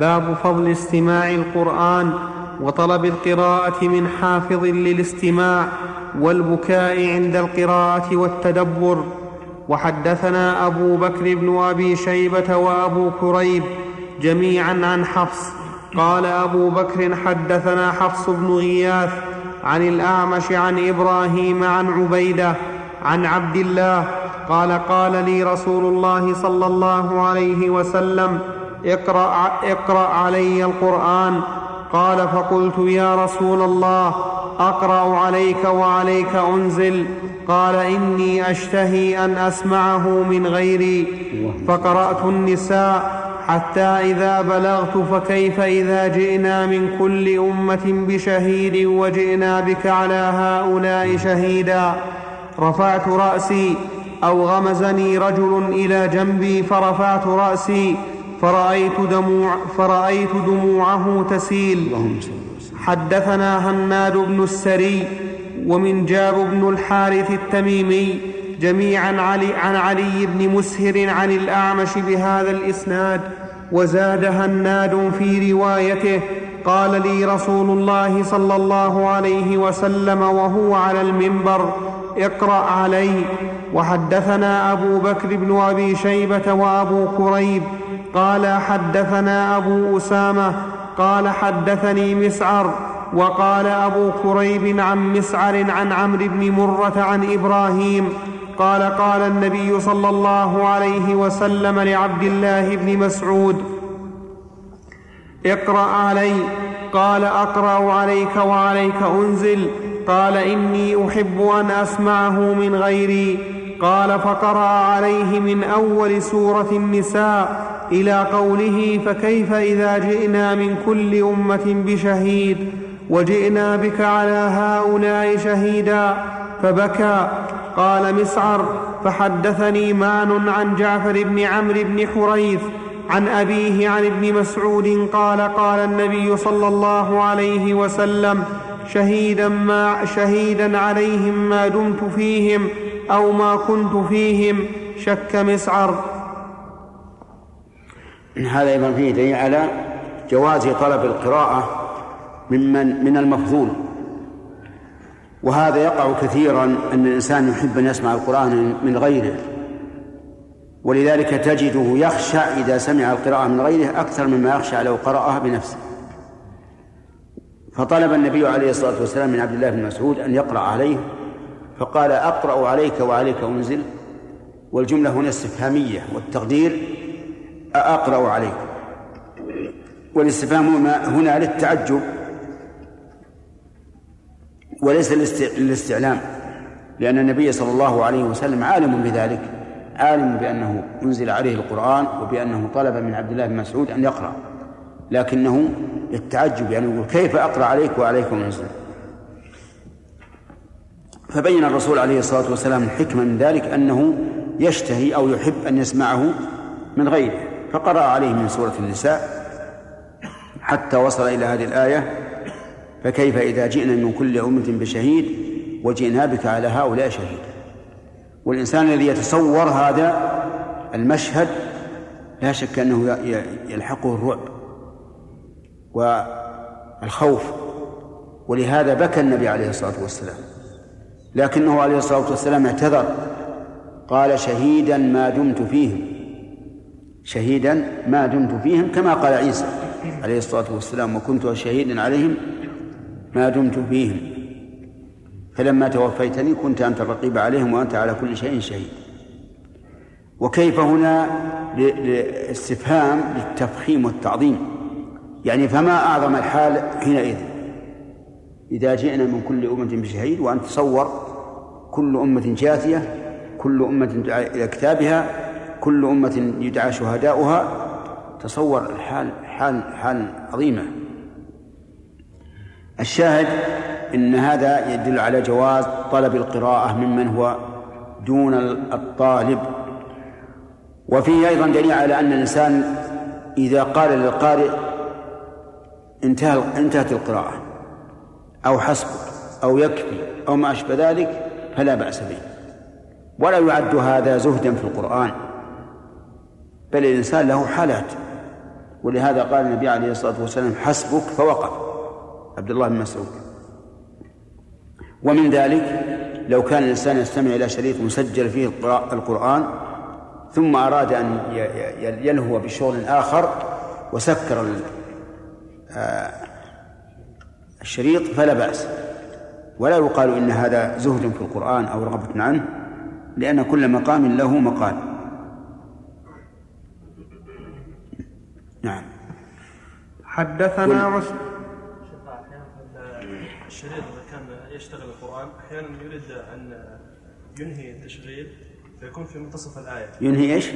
باب فضل استماع القرآن وطلب القراءة من حافظ للاستماع والبكاء عند القراءة والتدبر. وحدثنا أبو بكر بن أبي شيبة وأبو كريب جميعا عن حفص. قال أبو بكر حدثنا حفص بن غياث عن الأعمش عن إبراهيم عن عبيدة عن عبد الله قال قال لي رسول الله صلى الله عليه وسلم اقرأ, اقرأ علي القرآن. قال فقلت يا رسول الله أقرأ عليك وعليك أنزل. قال إني أشتهي أن أسمعه من غيري. فقرأت النساء حتى إذا بلغت فكيف إذا جئنا من كل أمة بشهيد وجئنا بك على هؤلاء شهيدا؟ رفعت رأسي أو غمزني رجل إلى جنبي فرفعت رأسي فرأيت, دموع فرأيت دموعه تسيل. حدثنا هناد بن السري ومن جاب بن الحارث التميمي جميعا علي عن علي بن مسهر عن الأعمش بهذا الإسناد وزاد هناد في روايته قال لي رسول الله صلى الله عليه وسلم وهو على المنبر اقرأ علي. وحدثنا أبو بكر بن أبي شيبة وأبو كريب قال حدثنا أبو أسامة قال حدثني مسعر وقال أبو كريب عن مسعر عن عمرو بن مرة عن إبراهيم قال قال النبي صلى الله عليه وسلم لعبد الله بن مسعود اقرأ علي قال أقرأ عليك وعليك أنزل قال إني أحب أن أسمعه من غيري قال فقرأ عليه من أول سورة النساء إلى قوله فكيف إذا جئنا من كل أمة بشهيد وجئنا بك على هؤلاء شهيدا فبكى. قال مسعر فحدثني مان عن جعفر بن عمرو بن حريث عن أبيه عن ابن مسعود قال قال النبي صلى الله عليه وسلم شهيدا ما شهيدا عليهم ما دمت فيهم أو ما كنت فيهم شك مسعر. هذا أيضا فيه دليل على جواز طلب القراءة ممن من المفضول. وهذا يقع كثيرا أن الإنسان يحب أن يسمع القرآن من غيره. ولذلك تجده يخشى إذا سمع القراءة من غيره أكثر مما يخشى لو قرأها بنفسه. فطلب النبي عليه الصلاة والسلام من عبد الله بن مسعود أن يقرأ عليه فقال أقرأ عليك وعليك أنزل والجملة هنا استفهامية والتقدير أقرأ عليك والاستفهام هنا للتعجب وليس للاستعلام لأن النبي صلى الله عليه وسلم عالم بذلك عالم بأنه أنزل عليه القرآن وبأنه طلب من عبد الله بن مسعود أن يقرأ. لكنه للتعجب يعني يقول كيف أقرأ عليك وعليك أنزل فبين الرسول عليه الصلاة والسلام الحكمة من ذلك أنه يشتهي أو يحب أن يسمعه من غيره. فقرأ عليه من سورة النساء حتى وصل إلى هذه الآية فكيف إذا جئنا من كل أمة بشهيد وجئنا بك على هؤلاء شهيد؟ والإنسان الذي يتصور هذا المشهد لا شك أنه يلحقه الرعب والخوف ولهذا بكى النبي عليه الصلاة والسلام. لكنه عليه الصلاة والسلام اعتذر قال شهيدا ما دمت فيهم. شهيدا ما دمت فيهم كما قال عيسى عليه الصلاة والسلام وكنت شهيدا عليهم ما دمت فيهم. فلما توفيتني كنت أنت الرقيب عليهم وأنت على كل شيء شهيد. وكيف هنا استفهام للتفخيم والتعظيم؟ يعني فما أعظم الحال حينئذ؟ إذا جئنا من كل أمة بشهيد وأن تصور كل أمة جاثية كل أمة إلى كتابها كل أمة يدعى شهداؤها. تصور الحال حال حال عظيمة. الشاهد إن هذا يدل على جواز طلب القراءة ممن هو دون الطالب. وفيه أيضا دليل على أن الإنسان إذا قال للقارئ انتهى انتهت القراءة أو حسبك أو يكفي أو ما أشبه ذلك فلا بأس به. ولا يعد هذا زهدا في القرآن. بل الإنسان له حالات. ولهذا قال النبي عليه الصلاة والسلام حسبك فوقف عبد الله بن مسعود. ومن ذلك لو كان الإنسان يستمع إلى شريط مسجل فيه القرآن ثم أراد أن يلهو بشغل آخر وسكر آه، الشريط فلا بأس. ولا يقال إن هذا زهد في القرآن أو رغبة عنه لأن كل مقام له مقال. نعم. حدثنا عس الشريط إذا كان يشتغل القرآن أحيانا يريد أن ينهي التشغيل فيكون في منتصف الآية. ينهي إيش؟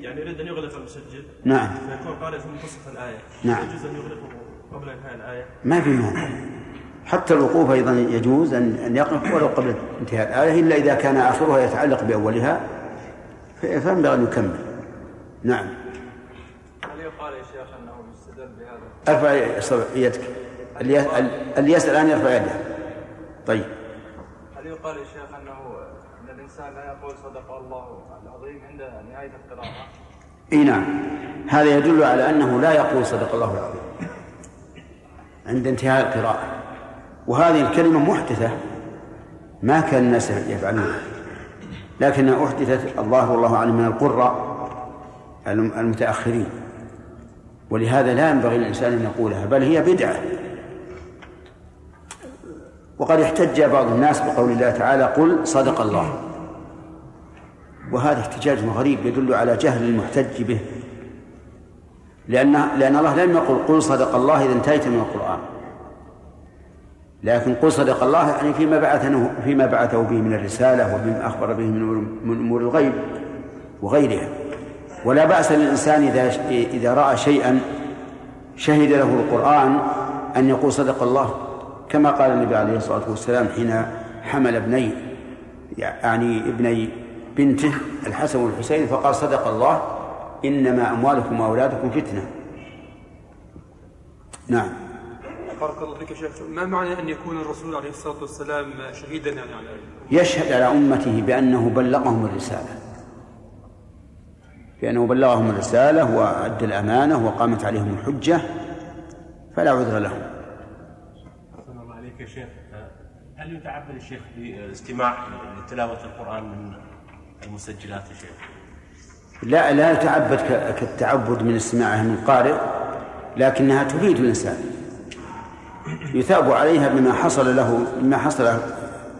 يعني يريد أن يغلق المسجل نعم. فيكون قارئ في منتصف الآية. نعم. يجوز أن يغلقه قبل إنهاء الآية؟ ما في مانع. حتى الوقوف أيضا يجوز ان أن يقف ولو قبل انتهاء الآية إلا إذا كان آخرها يتعلق بأولها فينبغي أن يكمل. نعم هل يقال يا شيخ انه يستدل بهذا؟ أرفع يدك اللي يسال الآن يرفع يده. طيب. هل يقال يا شيخ أنه أن الإنسان لا يقول صدق الله العظيم عند نهاية القراءة؟ إي نعم. هذا يدل على أنه لا يقول صدق الله العظيم عند انتهاء القراءة. وهذه الكلمة محدثة ما كان الناس يفعلونها. لكنها أحدثت الله والله أعلم من القراء المتأخرين. ولهذا لا ينبغي للإنسان أن يقولها بل هي بدعة. وقد احتج بعض الناس بقول الله تعالى قل صدق الله. وهذا احتجاج غريب يدل على جهل المحتج به. لأن لأن الله لم يقل قل صدق الله إذا انتهيت من القرآن. لكن قل صدق الله يعني فيما بعثه فيما بعثه به من الرسالة وبما أخبر به من أمور الغيب وغيرها. ولا بأس للإنسان إذا إذا رأى شيئا شهد له القرآن أن يقول صدق الله كما قال النبي عليه الصلاة والسلام حين حمل ابني يعني ابني بنته الحسن والحسين فقال صدق الله إنما أموالكم وأولادكم فتنة. نعم. بارك الله فيك شيخ. ما معنى أن يكون الرسول عليه الصلاة والسلام شهيدا يعني على يشهد على أمته بأنه بلغهم الرسالة؟ بأنه بلغهم الرسالة وأدى الأمانة وقامت عليهم الحجة فلا عذر لهم. الله عليك يا شيخ. هل يتعبد الشيخ باستماع لتلاوة القرآن من المسجلات يا شيخ؟ لا لا يتعبد كالتعبد من استماعها من قارئ لكنها تفيد الإنسان. يثاب عليها بما حصل له بما حصل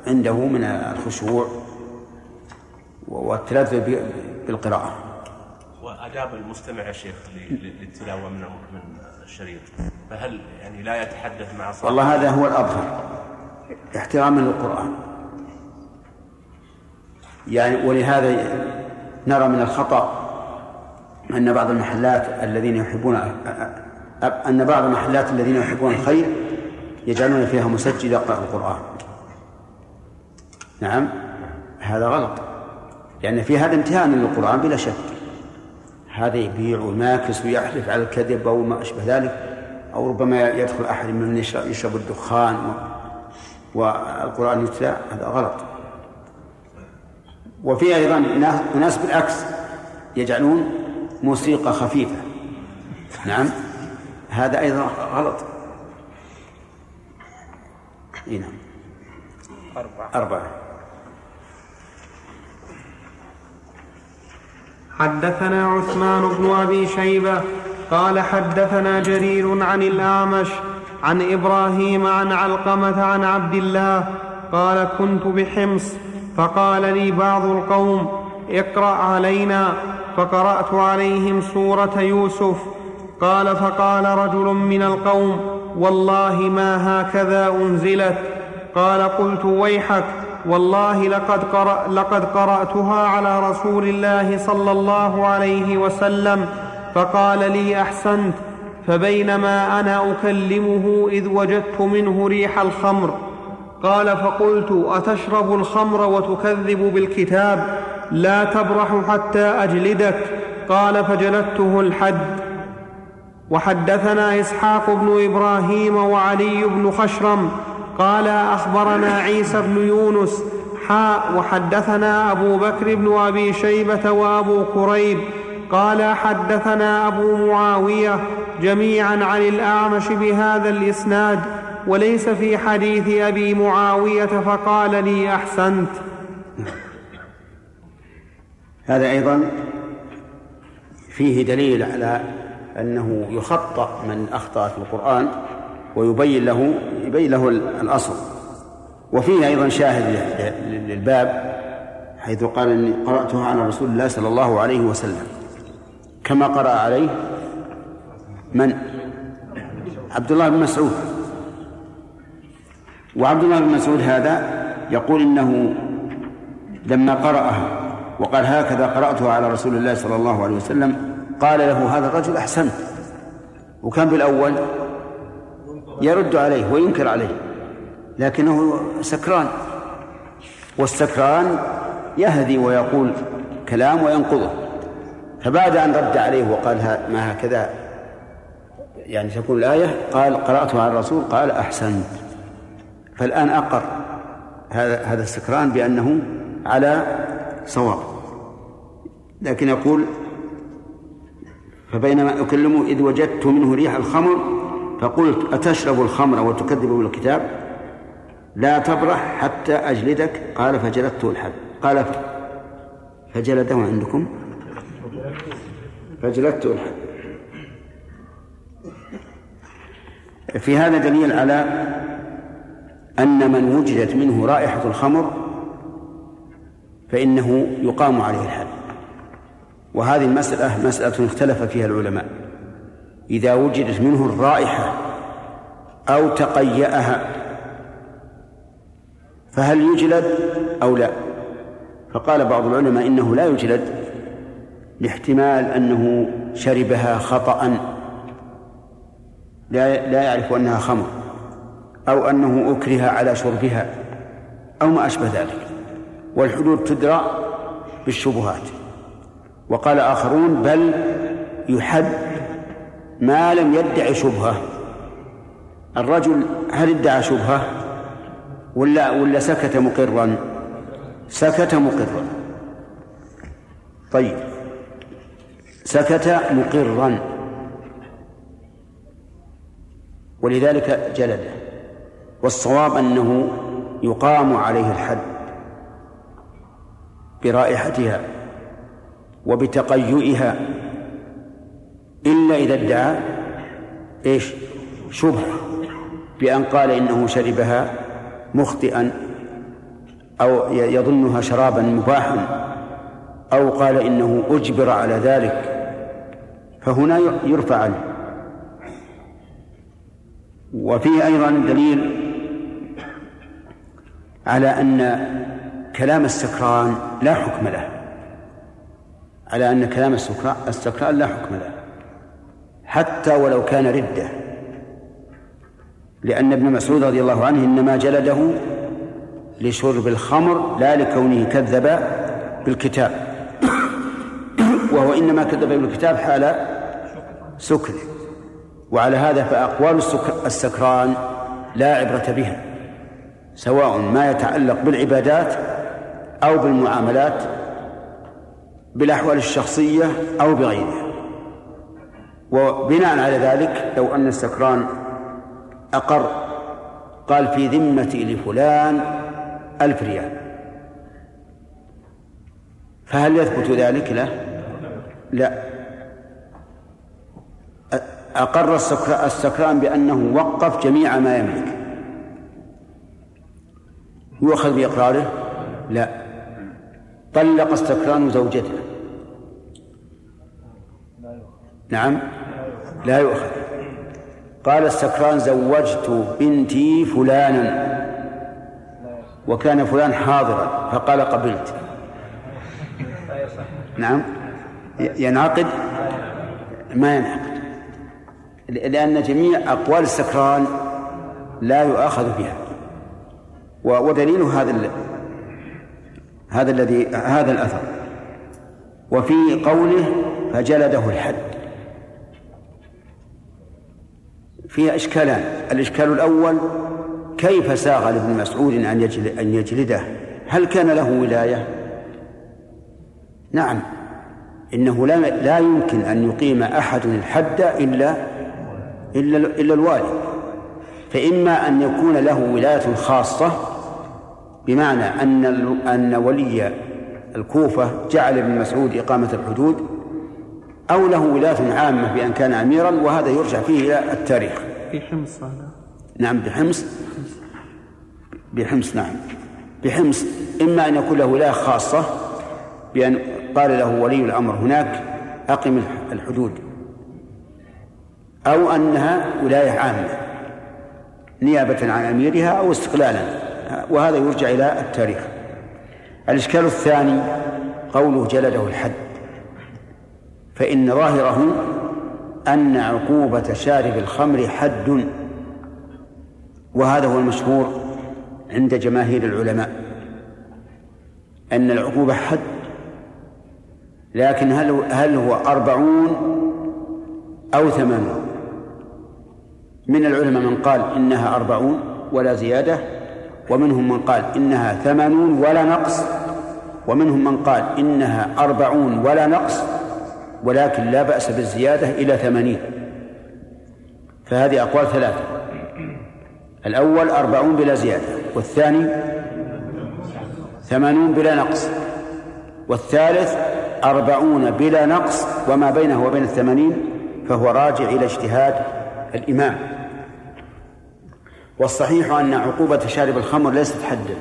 عنده من الخشوع والتلذذ بالقراءة. وآداب المستمع يا شيخ للتلاوة من من الشريط فهل يعني لا يتحدث مع صاحبه والله هذا هو الأظهر احتراما للقرآن. يعني ولهذا نرى من الخطأ أن بعض المحلات الذين يحبون أن بعض المحلات الذين يحبون الخير يجعلون فيها مسجل يقرأ القرآن. نعم. هذا غلط. لأن في هذا امتهان للقرآن بلا شك. هذا يبيع ويماكس ويحلف على الكذب أو ما أشبه ذلك أو ربما يدخل أحد من يشرب الدخان والقرآن يتلى هذا غلط. وفي أيضا ناس بالعكس يجعلون موسيقى خفيفة. نعم هذا أيضا غلط. إيه نعم. أربعة. أربعة. حدثنا عثمان بن أبي شيبة قال حدثنا جرير عن الأعمش عن إبراهيم عن علقمة عن عبد الله قال كنت بحمص فقال لي بعض القوم اقرأ علينا فقرأت عليهم سورة يوسف قال فقال رجل من القوم والله ما هكذا أنزلت قال قلت ويحك والله لقد, قرأ لقد قرأتها على رسول الله صلى الله عليه وسلم فقال لي أحسنت فبينما أنا أكلمه إذ وجدت منه ريح الخمر قال فقلت أتشرب الخمر وتكذب بالكتاب؟ لا تبرح حتى أجلدك قال فجلدته الحد. وحدثنا إسحاق بن إبراهيم وعلي بن خشرم قال أخبرنا عيسى بن يونس حاء وحدثنا أبو بكر بن أبي شيبة وأبو كريب قال حدثنا أبو معاوية جميعا عن الأعمش بهذا الإسناد وليس في حديث أبي معاوية فقال لي أحسنت. هذا أيضا فيه دليل على أنه يخطأ من أخطأ في القرآن ويبين له يبين له الأصل. وفيه أيضا شاهد للباب حيث قال إني قرأتها على رسول الله صلى الله عليه وسلم. كما قرأ عليه من؟ عبد الله بن مسعود. وعبد الله بن مسعود هذا يقول إنه لما قرأها وقال هكذا قرأتها على رسول الله صلى الله عليه وسلم قال له هذا الرجل أحسنت. وكان بالأول يرد عليه وينكر عليه لكنه سكران. والسكران يهدي ويقول كلام وينقضه. فبعد أن رد عليه وقال ما هكذا يعني تكون الآية قال قرأتها على الرسول قال أحسنت. فالآن أقر هذا هذا السكران بأنه على صواب. لكن يقول فبينما أكلمه إذ وجدت منه ريح الخمر فقلت أتشرب الخمر وتكذب بالكتاب؟ لا تبرح حتى أجلدك. قال فجلدته الحد قال فجلده عندكم؟ فجلدته الحد في هذا دليل على أن من وجدت منه رائحة الخمر فإنه يقام عليه الحد. وهذه المسألة مسألة اختلف فيها العلماء. إذا وجدت منه الرائحة أو تقيأها فهل يجلد أو لا؟ فقال بعض العلماء إنه لا يجلد لاحتمال أنه شربها خطأ لا لا يعرف أنها خمر أو أنه أكره على شربها أو ما أشبه ذلك. والحدود تدرى بالشبهات. وقال آخرون بل يحد ما لم يدعي شبهة. الرجل هل ادعى شبهة؟ ولا ولا سكت مقرا؟ سكت مقرا. طيب. سكت مقرا. ولذلك جلده والصواب أنه يقام عليه الحد برائحتها وبتقيؤها إلا إذا ادعى إيش؟ شبهة بأن قال إنه شربها مخطئا أو يظنها شرابا مباحا أو قال إنه أجبر على ذلك فهنا يرفع عنه. وفيه أيضا دليل على أن كلام السكران لا حكم له على أن كلام السكران لا حكم له. حتى ولو كان ردة. لأن ابن مسعود رضي الله عنه إنما جلده لشرب الخمر لا لكونه كذب بالكتاب. وهو إنما كذب بالكتاب حال سكره وعلى هذا فأقوال السكران لا عبرة بها. سواء ما يتعلق بالعبادات أو بالمعاملات بالأحوال الشخصية أو بغيرها. وبناء على ذلك لو أن السكران أقر قال في ذمتي لفلان ألف ريال. فهل يثبت ذلك؟ له لا. أقر السكران بأنه وقف جميع ما يملك. يؤخذ بإقراره؟ لا. طلق السكران زوجته. نعم. لا يؤخذ. قال السكران زوجت بنتي فلانا. وكان فلان حاضرا فقال قبلت. نعم. ينعقد؟ ما ينعقد. لأن جميع أقوال السكران لا يؤاخذ بها. ودليل هذا هذا الذي هذا الأثر. وفي قوله فجلده الحد. فيها إشكالان. الإشكال الأول كيف ساغ لابن مسعود أن يجلد أن يجلده؟ هل كان له ولاية؟ نعم. إنه لا, لا يمكن أن يقيم أحد الحد إلا إلا إلا الوالي فإما أن يكون له ولاية خاصة بمعنى أن أن ولي الكوفة جعل ابن مسعود إقامة الحدود أو له ولاية عامة بأن كان أميرا وهذا يرجع فيه إلى التاريخ. في حمص هذا. نعم بحمص. بحمص نعم. بحمص إما أن يكون له ولاية خاصة بأن قال له ولي الأمر هناك أقم الحدود أو أنها ولاية عامة نيابة عن أميرها أو استقلالا. وهذا يرجع إلى التاريخ. الإشكال الثاني قوله جلده الحد. فإن ظاهره أن عقوبة شارب الخمر حد وهذا هو المشهور عند جماهير العلماء أن العقوبة حد لكن هل هل هو أربعون أو ثمانون؟ من العلماء من قال إنها أربعون ولا زيادة ومنهم من قال إنها ثمانون ولا نقص ومنهم من قال إنها أربعون ولا نقص ولكن لا بأس بالزيادة إلى ثمانين. فهذه أقوال ثلاثة. الأول أربعون بلا زيادة والثاني ثمانون بلا نقص. والثالث أربعون بلا نقص وما بينه وبين الثمانين فهو راجع إلى اجتهاد الإمام. والصحيح أن عقوبة شارب الخمر ليست حدا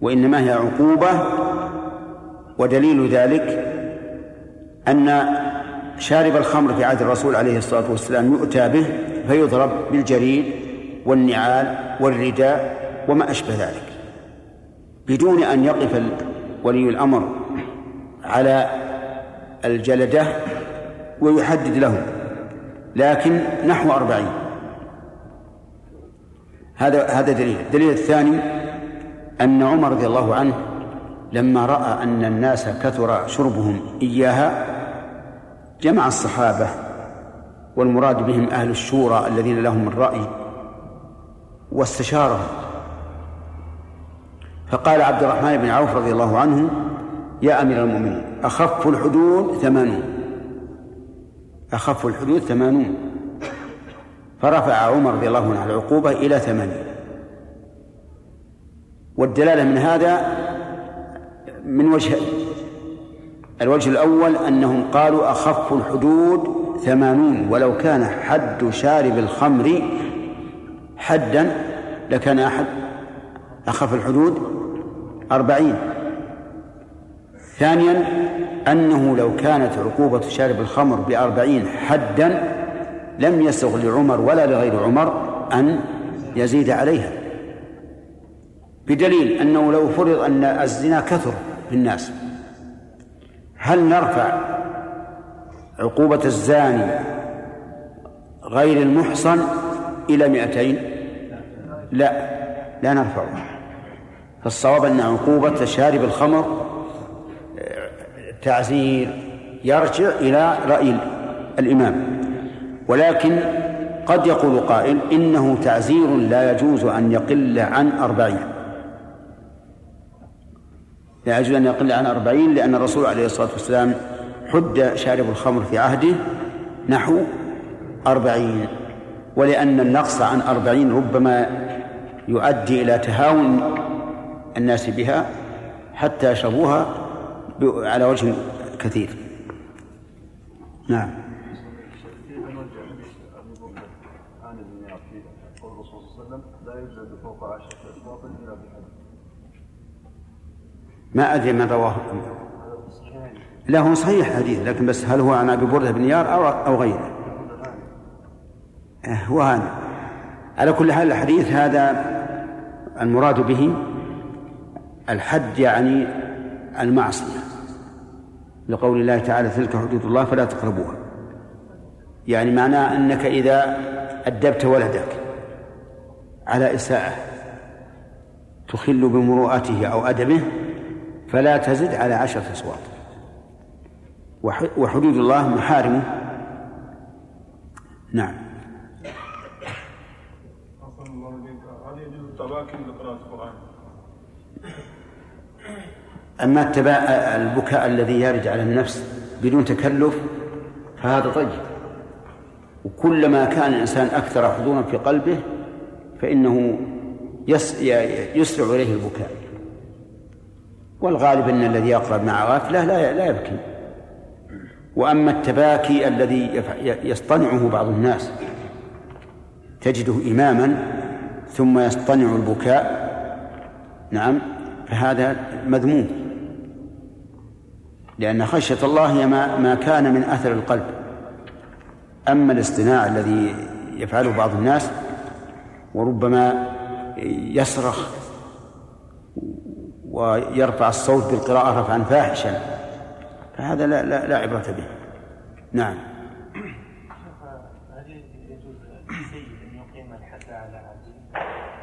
وإنما هي عقوبة ودليل ذلك أن شارب الخمر في عهد الرسول عليه الصلاة والسلام يؤتى به فيضرب بالجريد والنعال والرداء وما أشبه ذلك. بدون أن يقف ولي الأمر على الجلدة ويحدد لهم لكن نحو أربعين. هذا هذا دليل. الدليل الثاني أن عمر رضي الله عنه لما رأى أن الناس كثر شربهم إياها جمع الصحابة والمراد بهم أهل الشورى الذين لهم الرأي واستشارهم. فقال عبد الرحمن بن عوف رضي الله عنه يا أمير المؤمنين أخف الحدود ثمانون. أخف الحدود ثمانون. فرفع عمر رضي الله عنه العقوبة إلى ثمانين. والدلالة من هذا من وجهين الوجه الأول أنهم قالوا أخف الحدود ثمانون ولو كان حد شارب الخمر حدا لكان أحد أخف الحدود أربعين. ثانيا أنه لو كانت عقوبة شارب الخمر بأربعين حدا لم يسغ لعمر ولا لغير عمر أن يزيد عليها. بدليل أنه لو فرض أن الزنا كثر في الناس هل نرفع عقوبة الزاني غير المحصن إلى مئتين؟ لا لا نرفعها فالصواب أن عقوبة شارب الخمر تعزير يرجع إلى رأي الإمام. ولكن قد يقول قائل إنه تعزير لا يجوز أن يقل عن أربعين. لا يجوز أن يقل عن أربعين لأن الرسول عليه الصلاة والسلام حد شارب الخمر في عهده نحو أربعين. ولأن النقص عن أربعين ربما يؤدي إلى تهاون الناس بها حتى يشربوها على وجه كثير. نعم. ما أدري من رواه. لا هو صحيح حديث لكن بس هل هو عن أبي بردة بن يار أو أو غيره؟ إيه، هو هذا. على كل حال الحديث هذا المراد به الحد يعني المعصية. لقول الله تعالى تلك حدود الله فلا تقربوها. يعني معناه أنك إذا أدبت ولدك على إساءة تخل بمروءته أو أدبه فلا تزد على عشرة أصوات. وحدود الله محارمه نعم. أما البكاء الذي يرد على النفس بدون تكلف فهذا طيب. وكلما كان الإنسان أكثر حضورا في قلبه فإنه يسرع إليه البكاء. والغالب أن الذي يقرأ مع غافلة لا لا يبكي. وأما التباكي الذي يصطنعه بعض الناس تجده إماما ثم يصطنع البكاء نعم فهذا مذموم. لأن خشية الله هي ما, ما كان من أثر القلب. أما الاصطناع الذي يفعله بعض الناس وربما يصرخ ويرفع الصوت بالقراءة رفعا فاحشا. فهذا لا, لا, لا عبرة به. نعم.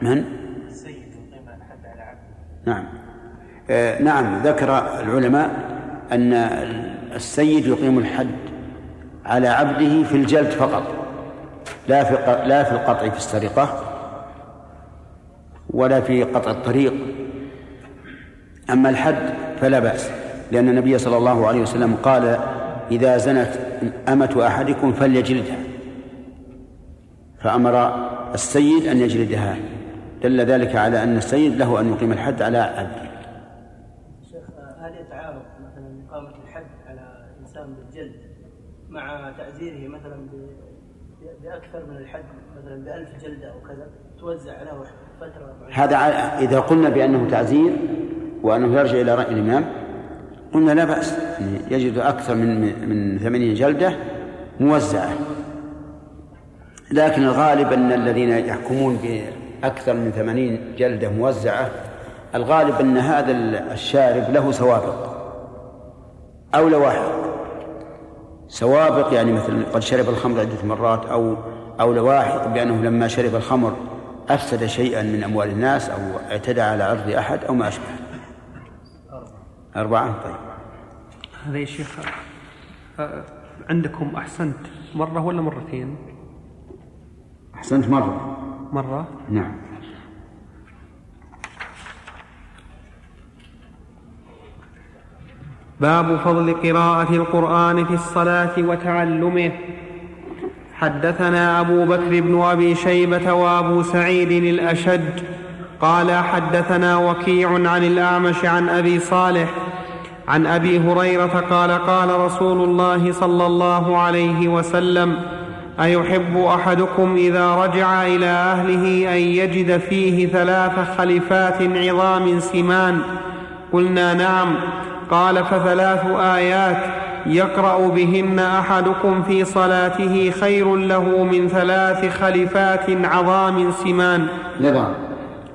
من؟ السيد يقيم الحد على عبده. نعم. آه نعم ذكر العلماء أن السيد يقيم الحد على عبده في الجلد فقط. لا في لا في القطع في السرقة ولا في قطع الطريق. أما الحد فلا بأس لأن النبي صلى الله عليه وسلم قال إذا زنت أمة أحدكم فليجلدها. فأمر السيد أن يجلدها دل ذلك على أن السيد له أن يقيم الحد على عبده شيخ هل يتعارض مثلا إقامة الحد على إنسان بالجلد مع تعزيره مثلا بأكثر من الحد مثلا بألف جلدة أو كذا توزع له فترة هذا إذا قلنا بأنه تعزير وأنه يرجع إلى رأي الإمام قلنا لا بأس يجد أكثر من من ثمانين جلدة موزعة. لكن الغالب أن الذين يحكمون بأكثر من ثمانين جلدة موزعة الغالب أن هذا الشارب له سوابق. أو لواحق سوابق يعني مثل قد شرب الخمر عدة مرات أو أو لواحق بأنه لما شرب الخمر أفسد شيئا من أموال الناس أو اعتدى على عرض أحد أو ما أشبه. أربعة؟ طيب. هذا يا شيخ آه، عندكم أحسنت مرة ولا مرتين؟ أحسنت مرة. مرة؟ نعم. باب فضل قراءة القرآن في الصلاة وتعلمه. حدثنا أبو بكر بن أبي شيبة وأبو سعيد الأشج قال حدثنا وكيع عن الأعمش عن أبي صالح عن أبي هريرة قال قال رسول الله صلى الله عليه وسلم أيحب أحدكم إذا رجع إلى أهله أن يجد فيه ثلاث خلفات عظام سمان قلنا نعم قال فثلاث آيات يقرأ بهن أحدكم في صلاته خير له من ثلاث خلفات عظام سمان نظام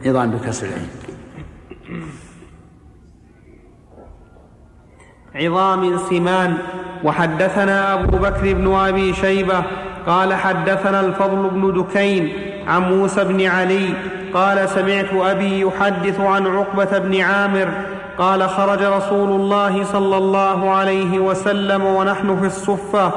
نظام بكسر العين. عظام سمان وحدثنا أبو بكر بن أبي شيبة قال حدثنا الفضل بن دكين عن موسى بن علي قال سمعت أبي يحدث عن عقبة بن عامر قال خرج رسول الله صلى الله عليه وسلم ونحن في الصفة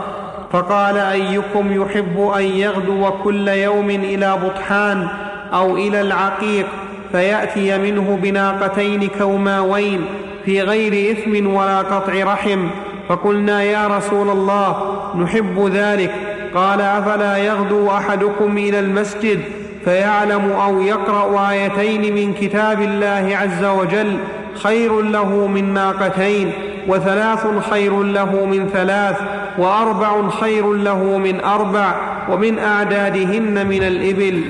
فقال أيكم يحب أن يغدو كل يوم إلى بطحان؟ أو إلى العقيق فيأتي منه بناقتين كوماوين في غير إثم ولا قطع رحم. فقلنا يا رسول الله نحب ذلك. قال أفلا يغدو أحدكم إلى المسجد؟ فيعلم أو يقرأ آيتين من كتاب الله عز وجل خير له من ناقتين وثلاث خير له من ثلاث وأربع خير له من أربع ومن أعدادهن من الإبل.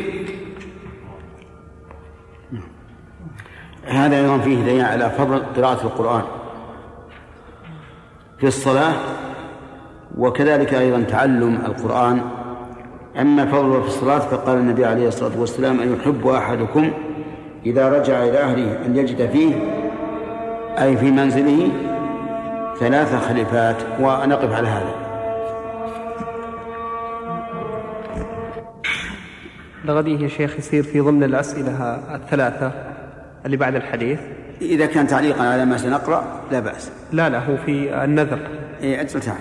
هذا أيضا فيه دليل على فضل قراءة القرآن في الصلاة وكذلك أيضا تعلم القرآن. أما فضله في الصلاة فقال النبي عليه الصلاة والسلام أن يحب أحدكم إذا رجع إلى أهله أن يجد فيه أي في منزله ثلاث خليفات ونقف على هذا. لغديه يا شيخ يصير في ضمن الأسئلة الثلاثة. اللي بعد الحديث؟ إذا كان تعليقا على ما سنقرأ لا بأس. لا لا هو في النذر. إيه أجل تعال.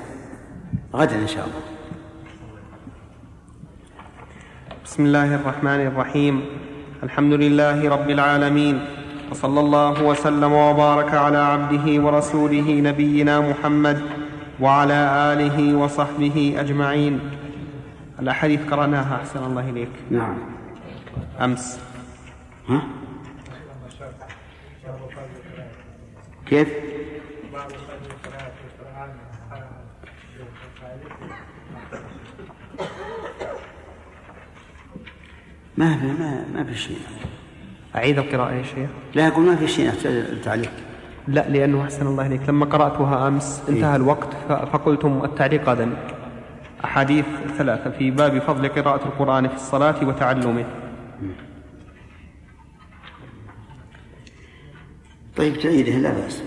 غدا إن شاء الله. بسم الله الرحمن الرحيم. الحمد لله رب العالمين. وصلى الله وسلم وبارك على عبده ورسوله نبينا محمد وعلى آله وصحبه أجمعين. الأحاديث قرأناها أحسن الله إليك. نعم. أمس. ها؟ كيف؟ ما في ما ما في شيء. أعيد القراءة يا شيخ. لا أقول ما في شيء. التعليق. لا لأنه أحسن الله إليك. لما قرأتها أمس انتهى إيه. الوقت فقلتم التعليق غدا. أحاديث ثلاثة في باب فضل قراءة القرآن في الصلاة وتعلمه. طيب تعيده لا بأس.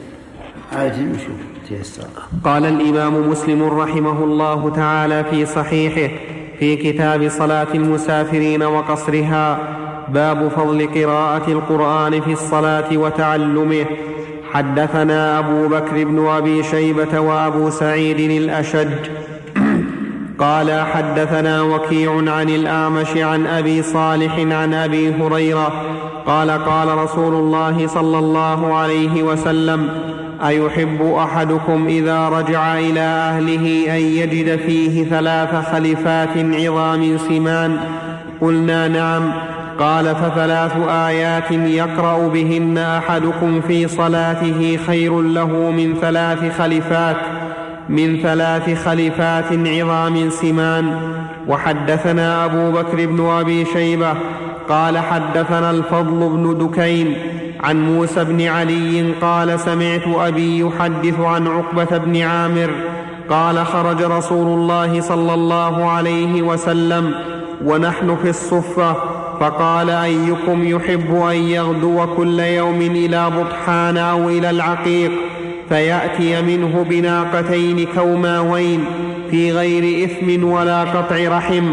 عادي نشوف تيسر. قال الإمام مسلم رحمه الله تعالى في صحيحه في كتاب صلاة المسافرين وقصرها باب فضل قراءة القرآن في الصلاة وتعلمه. حدثنا أبو بكر بن أبي شيبة وأبو سعيد الأشج قال حدثنا وكيع عن الأعمش عن أبي صالح عن أبي هريرة قال قال رسول الله صلى الله عليه وسلم أيحب أحدكم إذا رجع إلى أهله أن يجد فيه ثلاث خلفات عظام سمان قلنا نعم قال فثلاث آيات يقرأ بهن أحدكم في صلاته خير له من ثلاث خلفات من ثلاث خلفات عظام سمان. وحدثنا أبو بكر بن أبي شيبة قال حدثنا الفضل بن دكين عن موسى بن علي قال سمعت أبي يحدث عن عقبة بن عامر قال خرج رسول الله صلى الله عليه وسلم ونحن في الصفة فقال أيكم يحب أن يغدو كل يوم إلى بطحان أو إلى العقيق؟ فيأتي منه بناقتين كوماوين في غير إثم ولا قطع رحم.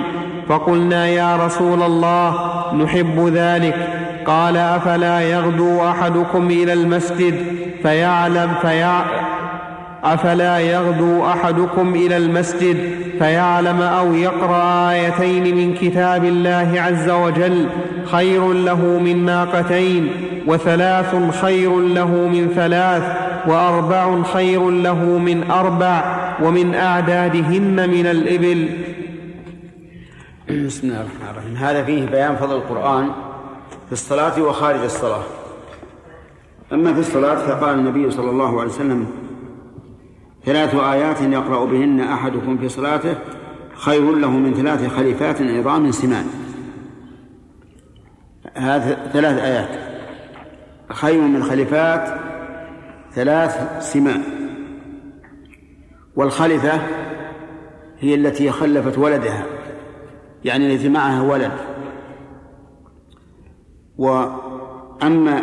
فقلنا يا رسول الله نحب ذلك. قال أفلا يغدو أحدكم إلى المسجد؟ فيعلم فيع أفلا يغدو أحدكم إلى المسجد؟ فيعلم أو يقرأ آيتين من كتاب الله عز وجل خير له من ناقتين وثلاث خير له من ثلاث. وأربع خير له من أربع ومن أعدادهن من الإبل. بسم الله الرحمن الرحيم. هذا فيه بيان فضل القرآن في الصلاة وخارج الصلاة. أما في الصلاة فقال النبي صلى الله عليه وسلم ثلاث آيات يقرأ بهن أحدكم في صلاته خير له من ثلاث خليفات عظام سمان. هذه ثلاث آيات. خير من خليفات ثلاث سمان والخلفة هي التي خلفت ولدها. يعني التي معها ولد. وأما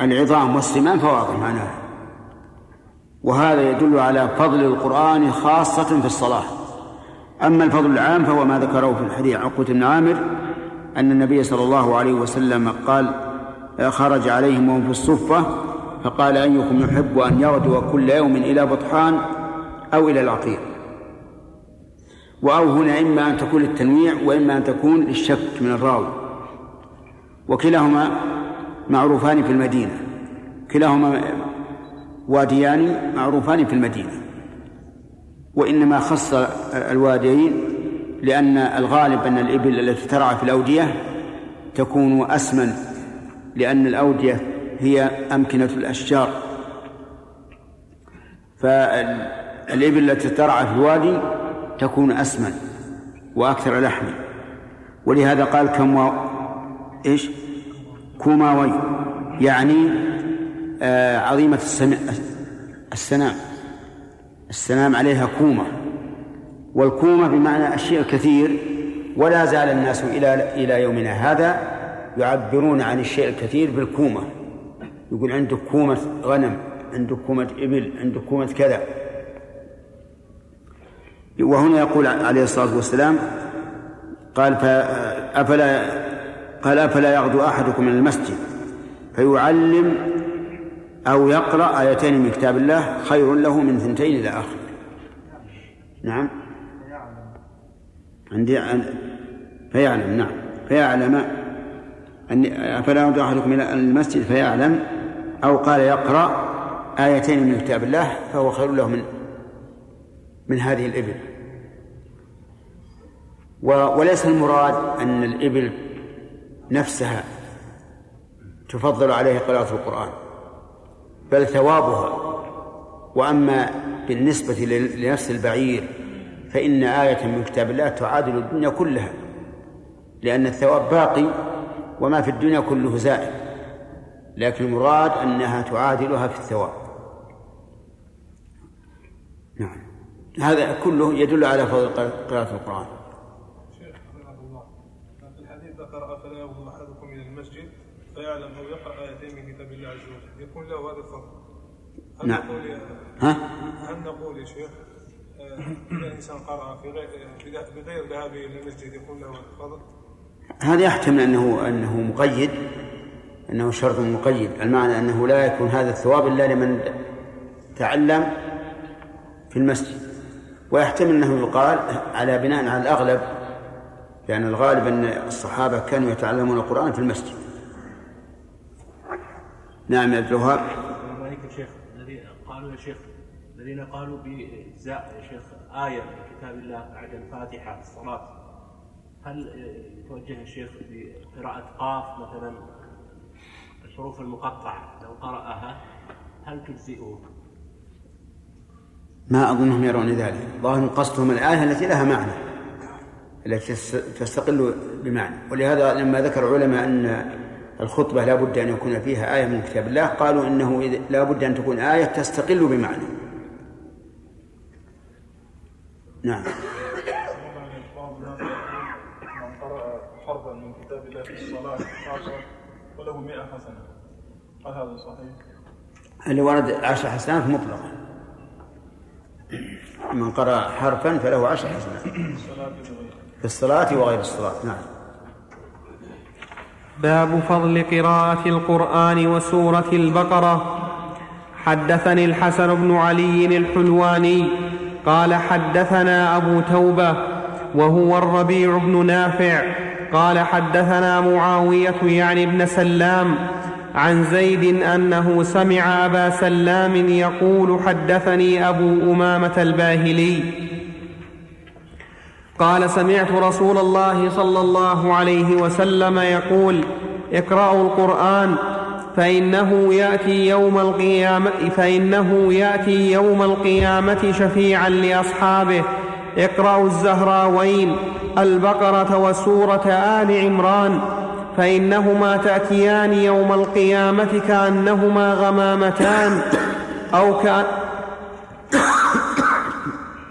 العظام والسمان فواضح معناها. وهذا يدل على فضل القرآن خاصة في الصلاة. أما الفضل العام فهو ما ذكره في الحديث عقبة بن عامر أن النبي صلى الله عليه وسلم قال خرج عليهم وهم في الصفة فقال أيكم يحب أن يغدو كل يوم إلى بطحان أو إلى العقيق. وأو هنا إما أن تكون للتنويع وإما أن تكون للشك من الراوي. وكلاهما معروفان في المدينة. كلاهما واديان معروفان في المدينة. وإنما خص الواديين لأن الغالب أن الإبل التي ترعى في الأودية تكون أسمن لأن الأودية هي أمكنة الأشجار. فالإبل التي ترعى في الوادي تكون أسمن وأكثر لحما ولهذا قال كم إيش؟ كوماوي يعني آه عظيمة السمع السنام. السنام عليها كومة والكومة بمعنى الشيء الكثير ولا زال الناس إلى إلى يومنا. هذا يعبرون عن الشيء الكثير بالكومة يقول عندك كومة غنم عندك كومة إبل عندك كومة كذا. وهنا يقول عليه الصلاة والسلام قال أفلا قال أفلا يغدو أحدكم من المسجد؟ فيعلم أو يقرأ آيتين من كتاب الله خير له من ثنتين إلى آخر. نعم. عندي فيعلم نعم. فيعلم أن أفلا يغدو أحدكم إلى المسجد؟ فيعلم أو قال يقرأ آيتين من كتاب الله فهو خير له من من هذه الإبل. وليس المراد أن الإبل نفسها تفضل عليه قراءة القرآن بل ثوابها. وأما بالنسبة لنفس البعير فإن آية من كتاب الله تعادل الدنيا كلها لأن الثواب باقي وما في الدنيا كله زائل لكن المراد أنها تعادلها في الثواب. نعم. هذا كله يدل على فضل قراءة القرآن. شيخ الله في الحديث ذكر افلا يغضب أحدكم إلى المسجد فيعلم أو يقرأ آيتين من كتاب الله عز وجل؟ يكون له هذا الفضل. هل نعم. نقول يا ها؟ هل نقول يا شيخ آه، في غير آه، بغير ذهابه إلى المسجد يكون له هذا الفضل؟ هذا يحتمل أنه أنه مقيد. أنه شرط مقيد. المعنى أنه لا يكون هذا الثواب إلا لمن تعلم في المسجد. ويحتمل أنه يقال على بناء على الأغلب لأن الغالب أن الصحابة كانوا يتعلمون القرآن في المسجد. نعم يا عبد الوهاب. شيخ الذي قالوا يا شيخ الذين قالوا بإجزاء يا شيخ آية من كتاب الله بعد الفاتحة في الصلاة هل يتوجه الشيخ بقراءة قاف مثلا؟ الحروف المقطعة لو قرأها هل تجزئه؟ ما أظنهم يرون ذلك. ظاهر قصدهم الآية التي لها معنى التي تس- تستقل بمعنى. ولهذا لما ذكر العلماء أن الخطبة لا بد أن يكون فيها آية من كتاب الله قالوا إنه لا بد أن تكون آية تستقل بمعنى. نعم. من قرأ حرفا من كتاب الله في الصلاة خاصة وله 100 حسنة. هل هذا صحيح؟ اللي ورد عشر حسنات مطلقا من قرأ حرفا فله عشر حسنات. في الصلاة وغير الصلاة. نعم. باب فضل قراءة القرآن وسورة البقرة. حدثني الحسن بن علي الحلواني قال حدثنا أبو توبة وهو الربيع بن نافع. قال حدثنا معاوية يعني ابن سلام عن زيد أنه سمع أبا سلام يقول حدثني أبو أمامة الباهلي. قال سمعت رسول الله صلى الله عليه وسلم يقول اقرأوا القرآن فإنه يأتي يوم القيامة فإنه يأتي يوم القيامة شفيعا لأصحابه. اقرأوا الزهراوين البقرة وسورة آل عمران فإنهما تأتيان يوم القيامة كأنهما غمامتان أو كأن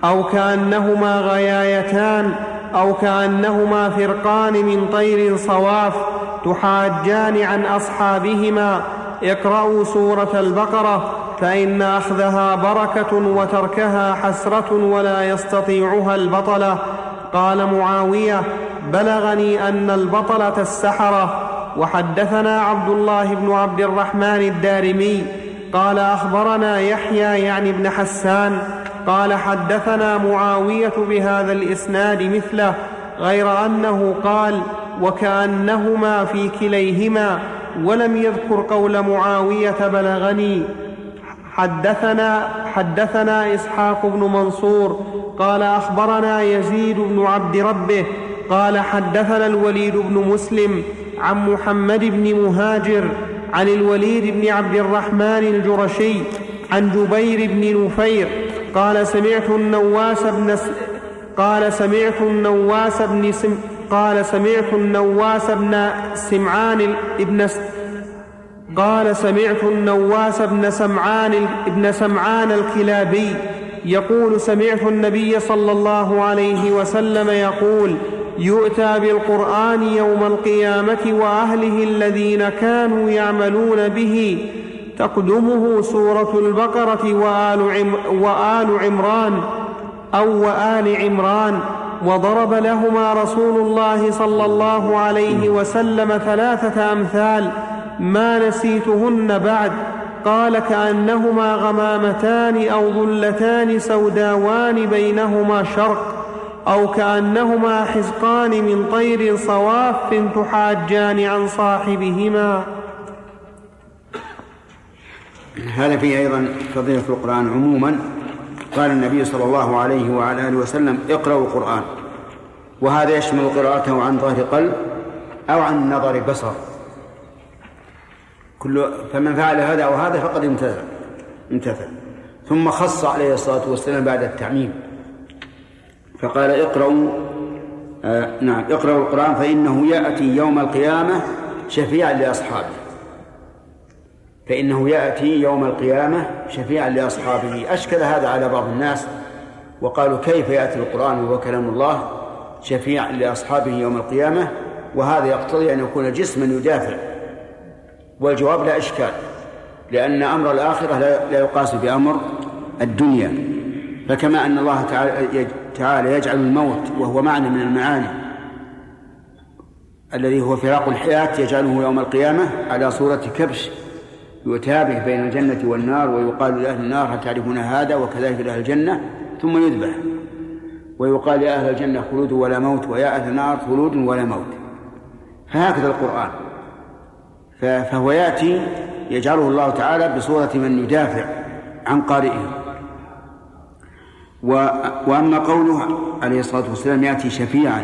أو كأنهما غيايتان أو كأنهما فرقان من طير صواف تحاجان عن أصحابهما. اقرأوا سورة البقرة فإن أخذها بركة وتركها حسرة ولا يستطيعها البطلة. قال معاوية بلغني أن البطلة السحرة. وحدثنا عبد الله بن عبد الرحمن الدارمي. قال أخبرنا يحيى يعني ابن حسان. قال حدثنا معاوية بهذا الإسناد مثله غير أنه قال وكأنهما في كليهما. ولم يذكر قول معاوية بلغني. حدثنا حدثنا إسحاق بن منصور قال أخبرنا يزيد بن عبد ربه قال حدثنا الوليد بن مسلم عن محمد بن مهاجر عن الوليد بن عبد الرحمن الجرشي عن جبير بن نفير قال سمعت النواس بن س... قال سمعت النواس بن سم... قال سمعت النواس بن سمعان ابن. قال سمعت النواس بن سمعان ابن سمعان الكلابي يقول سمعت النبي صلى الله عليه وسلم يقول يؤتى بالقرآن يوم القيامة وأهله الذين كانوا يعملون به تقدمه سورة البقرة وآل, عم وآل عمران أو وآل عمران وضرب لهما رسول الله صلى الله عليه وسلم ثلاثة أمثال ما نسيتهن بعد. قال كأنهما غمامتان أو ظلتان سوداوان بينهما شرق أو كأنهما حزقان من طير صواف تحاجان عن صاحبهما. هذا فيه أيضا فضيلة القرآن. عموما قال النبي صلى الله عليه وعلى آله وسلم اقرأوا القرآن وهذا يشمل قراءته عن ظهر قلب أو عن نظر بصر. كل فمن فعل هذا أو هذا فقد امتثل امتثل. ثم خص عليه الصلاة والسلام بعد التعميم. فقال اقرأوا آه نعم اقرأوا القرآن فإنه يأتي يوم القيامة شفيعا لأصحابه. فإنه يأتي يوم القيامة شفيعا لأصحابه. أشكل هذا على بعض الناس وقالوا كيف يأتي القرآن وهو كلام الله شفيعا لأصحابه يوم القيامة؟ وهذا يقتضي أن يكون جسما يدافع والجواب لا إشكال لأن أمر الآخرة لا يقاس بأمر الدنيا. فكما أن الله تعالى يجعل الموت وهو معنى من المعاني الذي هو فراق الحياة يجعله يوم القيامة على صورة كبش يتابع بين الجنة والنار ويقال لأهل النار هل تعرفون هذا وكذلك لأهل الجنة؟ ثم يذبح ويقال يا أهل الجنة خلود ولا موت ويا أهل النار خلود ولا موت. فهكذا القرآن. فهو يأتي يجعله الله تعالى بصورة من يدافع عن قارئه. وأما قوله عليه الصلاة والسلام يأتي شفيعا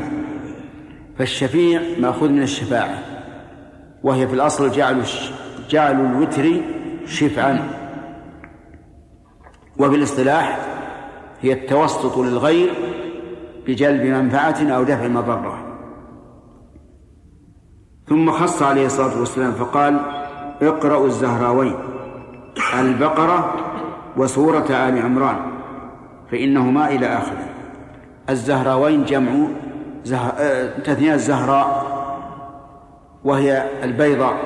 فالشفيع مأخوذ من الشفاعة وهي في الأصل جعل جعل الوتر شفعا. وفي الاصطلاح هي التوسط للغير بجلب منفعة أو دفع مضرة. ثم خص عليه الصلاة والسلام فقال اقرأوا الزهراوين البقرة وسورة آل عمران فإنهما إلى آخره. الزهراوين جمع زه... آه، تثنية الزهراء وهي البيضاء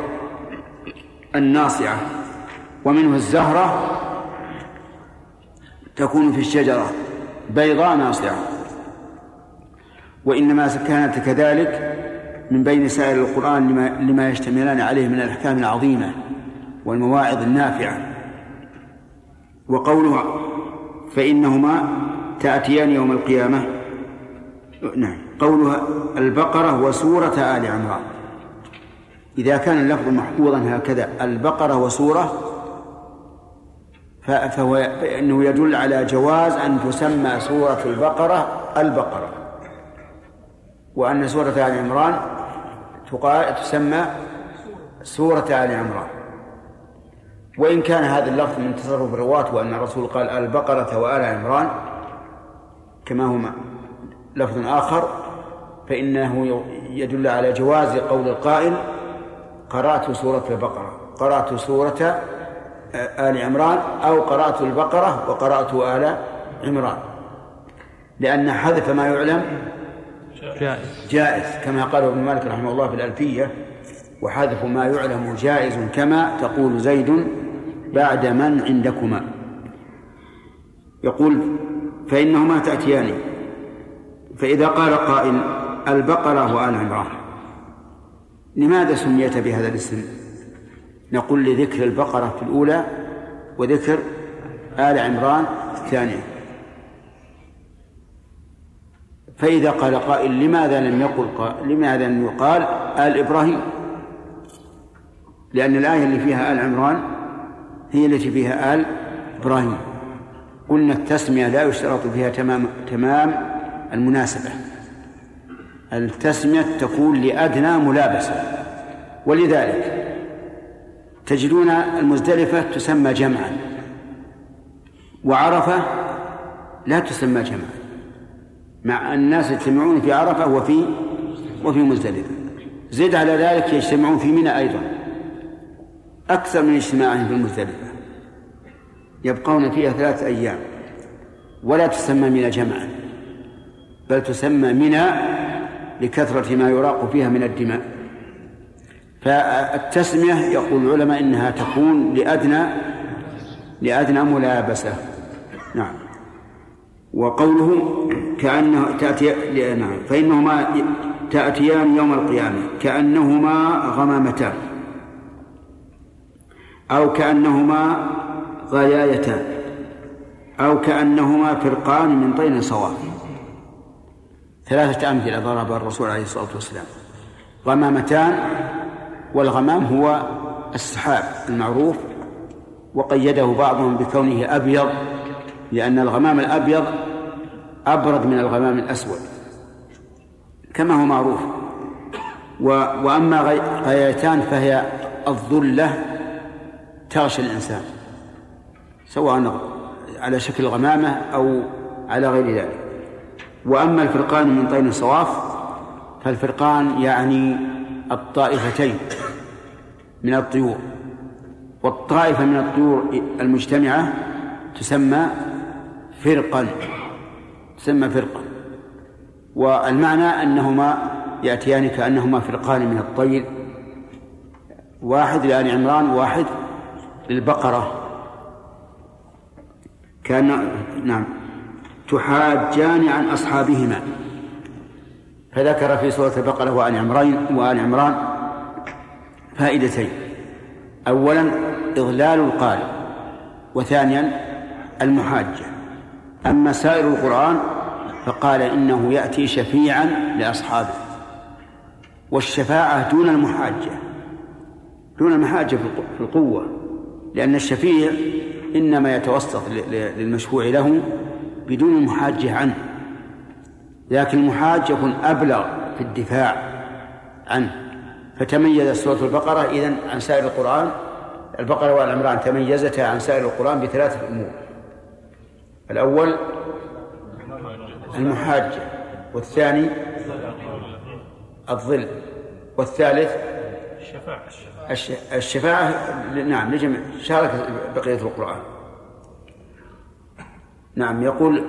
الناصعة ومنه الزهرة تكون في الشجرة بيضاء ناصعة. وإنما كانت كذلك من بين سائر القرآن لما, لما يشتملان عليه من الأحكام العظيمة والمواعظ النافعة. وقولها فإنهما تأتيان يوم القيامة. نعم. قولها البقرة وسورة آل عمران. إذا كان اللفظ محفوظا هكذا البقرة وسورة فهو إنه يدل على جواز أن تسمى سورة البقرة البقرة. وأن سورة آل عمران تقال تسمى سورة آل عمران. وإن كان هذا اللفظ من تصرف الرواة وأن الرسول قال البقرة وآل عمران كما هما لفظ آخر فإنه يدل على جواز قول القائل قرأت سورة البقرة قرأت سورة آل عمران أو قرأت البقرة وقرأت آل عمران. لأن حذف ما يعلم جائز. كما قال ابن مالك رحمه الله في الألفية وحذف ما يعلم جائز كما تقول زيد بعد من عندكما. يقول فإنهما تأتيان. فإذا قال قائل البقرة وآل عمران. لماذا سميت بهذا الاسم؟ نقول لذكر البقرة في الأولى وذكر آل عمران في الثانية. فإذا قال قائل لماذا لم يقل قائل؟ لماذا لم يقال آل إبراهيم؟ لأن الآية اللي فيها آل عمران هي التي فيها آل إبراهيم. قلنا التسمية لا يشترط فيها تمام تمام المناسبة. التسمية تكون لأدنى ملابسة. ولذلك تجدون المزدلفة تسمى جمعا وعرفة لا تسمى جمعا. مع الناس يجتمعون في عرفة وفي وفي مزدلفة. زد على ذلك يجتمعون في منى أيضا. أكثر من اجتماعهم في المزدلفة. يبقون فيها ثلاثة أيام. ولا تسمى منى جمعا. بل تسمى منى لكثرة ما يراق فيها من الدماء. فالتسمية يقول العلماء إنها تكون لأدنى لأدنى ملابسة. نعم. وقوله كأنه تأتي نعم. فإنهما تأتيان يوم القيامة. كأنهما غمامتان. أو كأنهما غيايتان. أو كأنهما فرقان من طين صواب ثلاثة أمثلة ضرب الرسول عليه الصلاة والسلام. غمامتان والغمام هو السحاب المعروف وقيده بعضهم بكونه أبيض لأن الغمام الأبيض أبرد من الغمام الأسود كما هو معروف. و وأما غايتان فهي الظلة تغشى الإنسان سواء على شكل غمامة أو على غير ذلك. وأما الفرقان من طين صواف فالفرقان يعني الطائفتين من الطيور. والطائفة من الطيور المجتمعة تسمى فرقا تسمى فرقا. والمعنى أنهما يأتيان كأنهما فرقان من الطير واحد لآل عمران وواحد للبقرة. كان نعم تحاجان عن أصحابهما. فذكر في سورة البقرة وآل عمران وآل عمران فائدتين. أولا إضلال القارئ وثانيا المحاجة. أما سائر القرآن فقال إنه يأتي شفيعا لأصحابه والشفاعة دون المحاجة دون المحاجة في القوة لأن الشفيع إنما يتوسط للمشفوع له بدون المحاجة عنه لكن المحاج يكون أبلغ في الدفاع عنه. فتميز سورة البقرة إذن عن سائر القرآن البقرة والعمران تميزتا عن سائر القرآن بثلاثة أمور. الأول المحاجة والثاني الظل والثالث الشفاعة. الشفاعة نعم لجميع شارك بقية القرآن. نعم يقول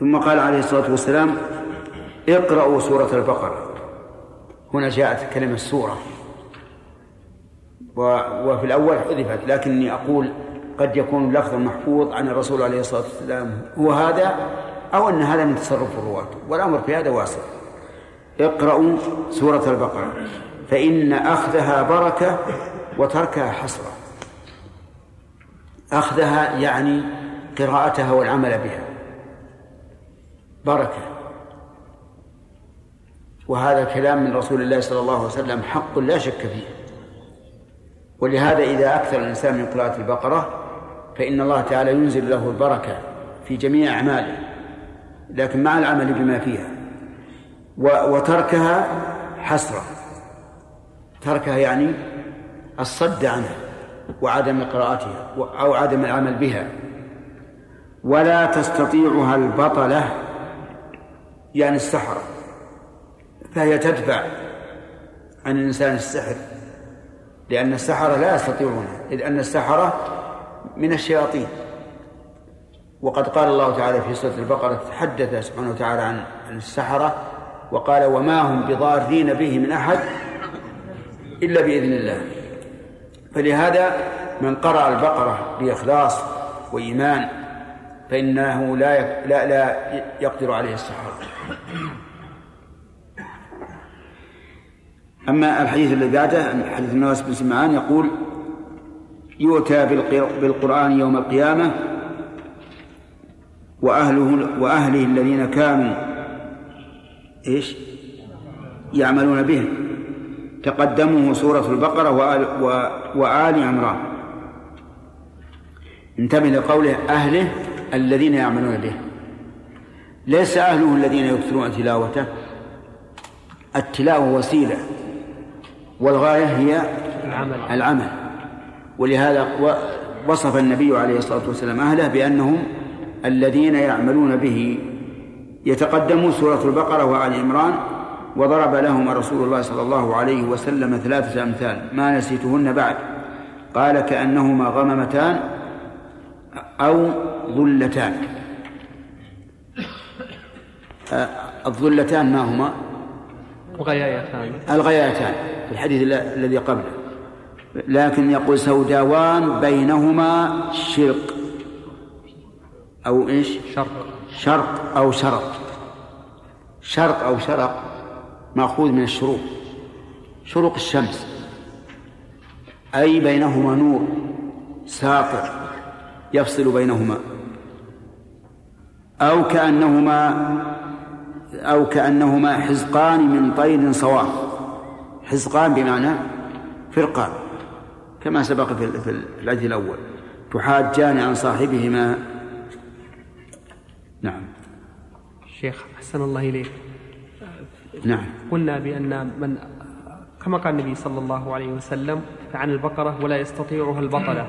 ثم قال عليه الصلاة والسلام اقرأوا سورة البقرة. هنا جاءت كلمة سورة وفي الأول حذفت لكني أقول قد يكون اللفظ المحفوظ عن الرسول عليه الصلاة والسلام. هو هذا أو أن هذا من تصرف الرواة. والأمر في هذا واسع. اقرأوا سورة البقرة. فإن أخذها بركة وتركها حسرة أخذها يعني قراءتها والعمل بها. بركة. وهذا كلام من رسول الله صلى الله عليه وسلم حق لا شك فيه. ولهذا إذا أكثر الإنسان من قراءة البقرة فإن الله تعالى ينزل له البركة في جميع أعماله لكن مع العمل بما فيها. وتركها حسرة. تركها يعني الصد عنها وعدم قراءتها أو عدم العمل بها. ولا تستطيعها البطلة يعني السحرة. فهي تدفع عن الإنسان السحر لأن السحرة لا يستطيعون إذ أن السحرة من الشياطين. وقد قال الله تعالى في سورة البقرة تحدث سبحانه وتعالى عن السحرة وقال وما هم بضارين به من أحد إلا بإذن الله. فلهذا من قرأ البقرة بإخلاص وإيمان فإنه لا لا لا يقدر عليه السحرة أما الحديث الذي بعده حديث النواس بن سمعان يقول يؤتى بالقرآن يوم القيامة وأهله وأهله الذين كانوا إيش؟ يعملون به. تقدمه سورة البقرة وآل, وآل عمران. انتبه لقوله أهله الذين يعملون به. ليس أهله الذين يكثرون تلاوته. التلاوة وسيلة والغاية هي العمل, العمل. ولهذا وصف النبي عليه الصلاة والسلام أهله بأنهم الذين يعملون به. يتقدم سورة البقرة وآل عمران وضرب لهم رسول الله صلى الله عليه وسلم ثلاثة أمثال. ما نسيتهن بعد. قال كأنهما غممتان أو ظلتان. الظلتان ما هما؟ الغيايتان. الغيايتان في الحديث الذي قبله. لكن يقول سوداوان بينهما شرق. أو إيش؟ شرق. شرق أو شرق. شرق أو شرق مأخوذ من الشروق. شروق الشمس. أي بينهما نور ساطع يفصل بينهما. أو كأنهما أو كأنهما حزقان من طير صواف. حزقان بمعنى فرقان. كما سبق في العدد الأول. تحاجان عن صاحبهما. نعم. شيخ أحسن الله إليك. نعم. قلنا بأن من كما قال النبي صلى الله عليه وسلم عن البقرة ولا يستطيعها البطلة.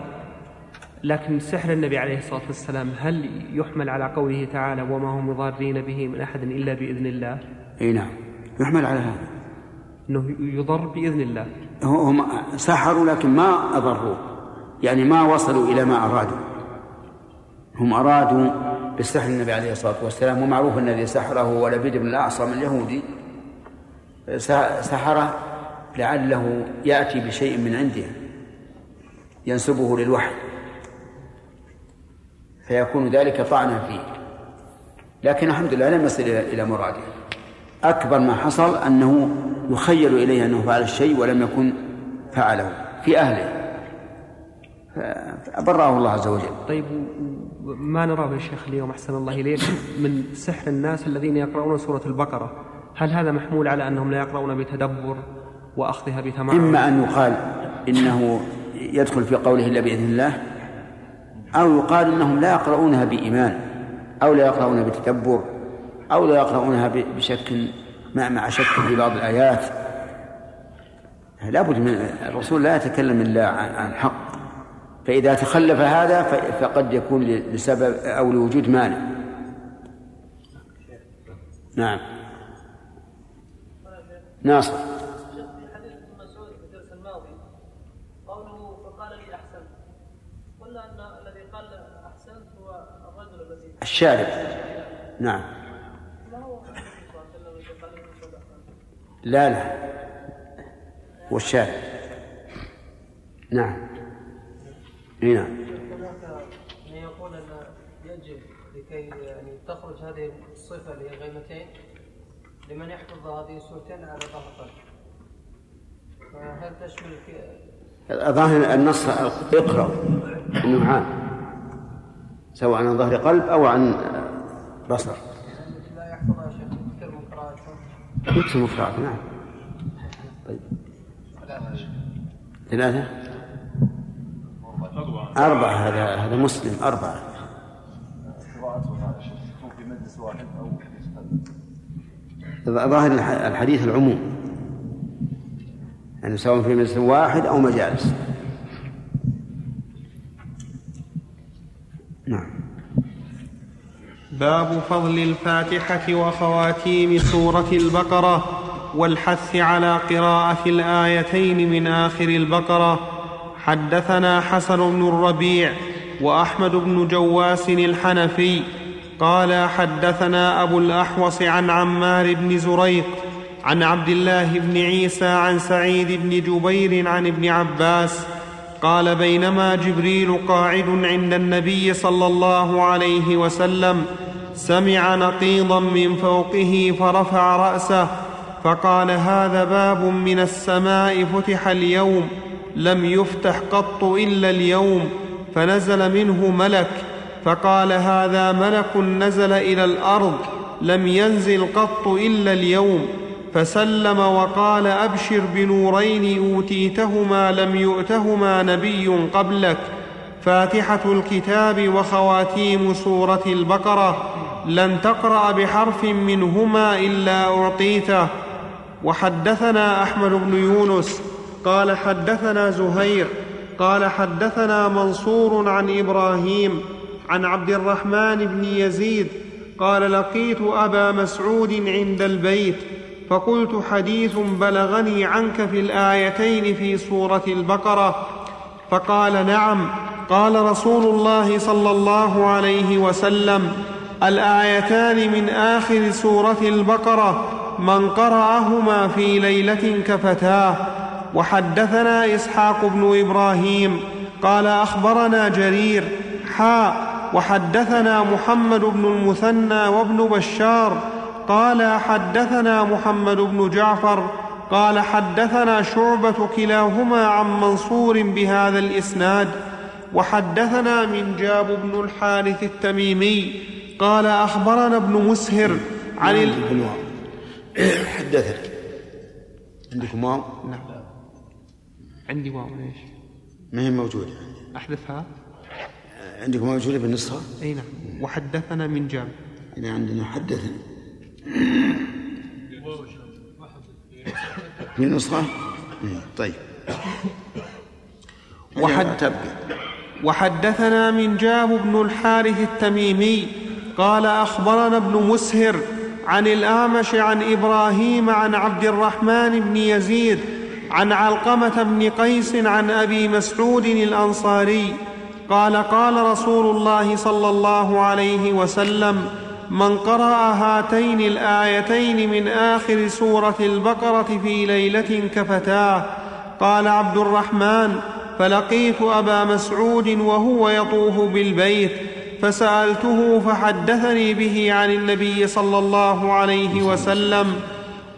لكن سحر النبي عليه الصلاة والسلام هل يحمل على قوله تعالى وما هم ضارين به من أحد إلا بإذن الله إي نعم. يحمل على هذا. أنه يضر بإذن الله. هم سحروا لكن ما أضروا. يعني ما وصلوا إلى ما أرادوا. هم أرادوا بسحر النبي عليه الصلاة والسلام. ومعروف أن الذي سحره هو لبيد بن الأعصم اليهودي. سحره لعله يأتي بشيء من عنده. ينسبه للوحي. فيكون ذلك طعنا فيه. لكن الحمد لله لم يصل إلى مراده. أكبر ما حصل أنه يخيل إليه أنه فعل الشيء ولم يكن فعله في أهله. فبرأه الله عز وجل. طيب ما نراه يا شيخ اليوم أحسن الله إليك من سحر الناس الذين يقرؤون سورة البقرة؟ هل هذا محمول على أنهم لا يقرؤون بتدبر وأخذها بتمعن إما أن يقال إنه يدخل في قوله إلا بإذن الله أو يقال إنهم لا يقرؤونها بإيمان أو لا يقرؤونها بتدبر. أو لا يقرؤونها بشك مع مع شك في بعض الآيات. لابد من الرسول لا يتكلم إلا عن حق فإذا تخلف هذا فقد يكون لسبب أو لوجود مانع. نعم. ناصر. في حديث لا لا. هو الشارب نعم. أي نعم. هناك من يقول أن يجب لكي يعني تخرج هذه الصفة اللي هي غيمتين لمن يحفظ هذه السورتين على ظهر قلب فهل تشمل في ظاهر النص اقرأ إنه عام سواء عن ظهر قلب أو عن بصر لا يحفظها شيخ كثير من نفس المفرعات نعم. طيب. ثلاثة؟ أربعة هذا هذا مسلم أربعة. ظاهر الح- الحديث العموم. يعني سواء في مجلس واحد أو مجالس. نعم. باب فضل الفاتحة وخواتيم سورة البقرة والحث على قراءة الآيتين من آخر البقرة. حدثنا حسن بن الربيع وأحمد بن جواس الحنفي قال حدثنا أبو الأحوص عن عمار بن زريق عن عبد الله بن عيسى عن سعيد بن جبير عن ابن عباس قال بينما جبريل قاعد عند النبي صلى الله عليه وسلم سمع نقيضا من فوقه فرفع رأسه فقال هذا باب من السماء فتح اليوم لم يفتح قط إلا اليوم فنزل منه ملك فقال هذا ملك نزل إلى الأرض لم ينزل قط إلا اليوم فسلم وقال أبشر بنورين أوتيتهما لم يؤتهما نبي قبلك فاتحة الكتاب وخواتيم سورة البقرة. لن تقرأ بحرف منهما إلا أعطيته. وحدثنا أحمد بن يونس قال حدثنا زهير قال حدثنا منصور عن إبراهيم عن عبد الرحمن بن يزيد قال لقيت أبا مسعود عند البيت فقلت حديث بلغني عنك في الآيتين في سورة البقرة. فقال نعم قال رسول الله صلى الله عليه وسلم الآيتان من آخر سورة البقرة من قرأهما في ليلة كفتاه. وحدثنا إسحاق بن إبراهيم قال أخبرنا جرير حاء وحدثنا محمد بن المثنى وابن بشار قال حدثنا محمد بن جعفر قال حدثنا شعبة كلاهما عن منصور بهذا الإسناد. وحدثنا من جاب بن الحارث التميمي قال أخبرنا ابن مسهر عن ال... حدثنا عندكم واو؟ نعم. عندي واو ليش؟ ما هي موجودة؟ أحذفها. عندكم موجودة بالنسخة؟ أي نعم. وحدثنا من جاب. إذا عندنا حدثنا في نسخة إيه، طيب. وحد تبقى وحدثنا من جاب بن الحارث التميمي قال أخبرنا ابن مسهر عن الأعمش عن إبراهيم عن عبد الرحمن بن يزيد عن علقمة بن قيس عن أبي مسعود الأنصاري قال قال رسول الله صلى الله عليه وسلم من قرأ هاتين الآيتين من آخر سورة البقرة في ليلة كفتاه قال عبد الرحمن فلقيت أبا مسعود وهو يطوف بالبيت فسألته فحدثني به عن النبي صلى الله عليه وسلم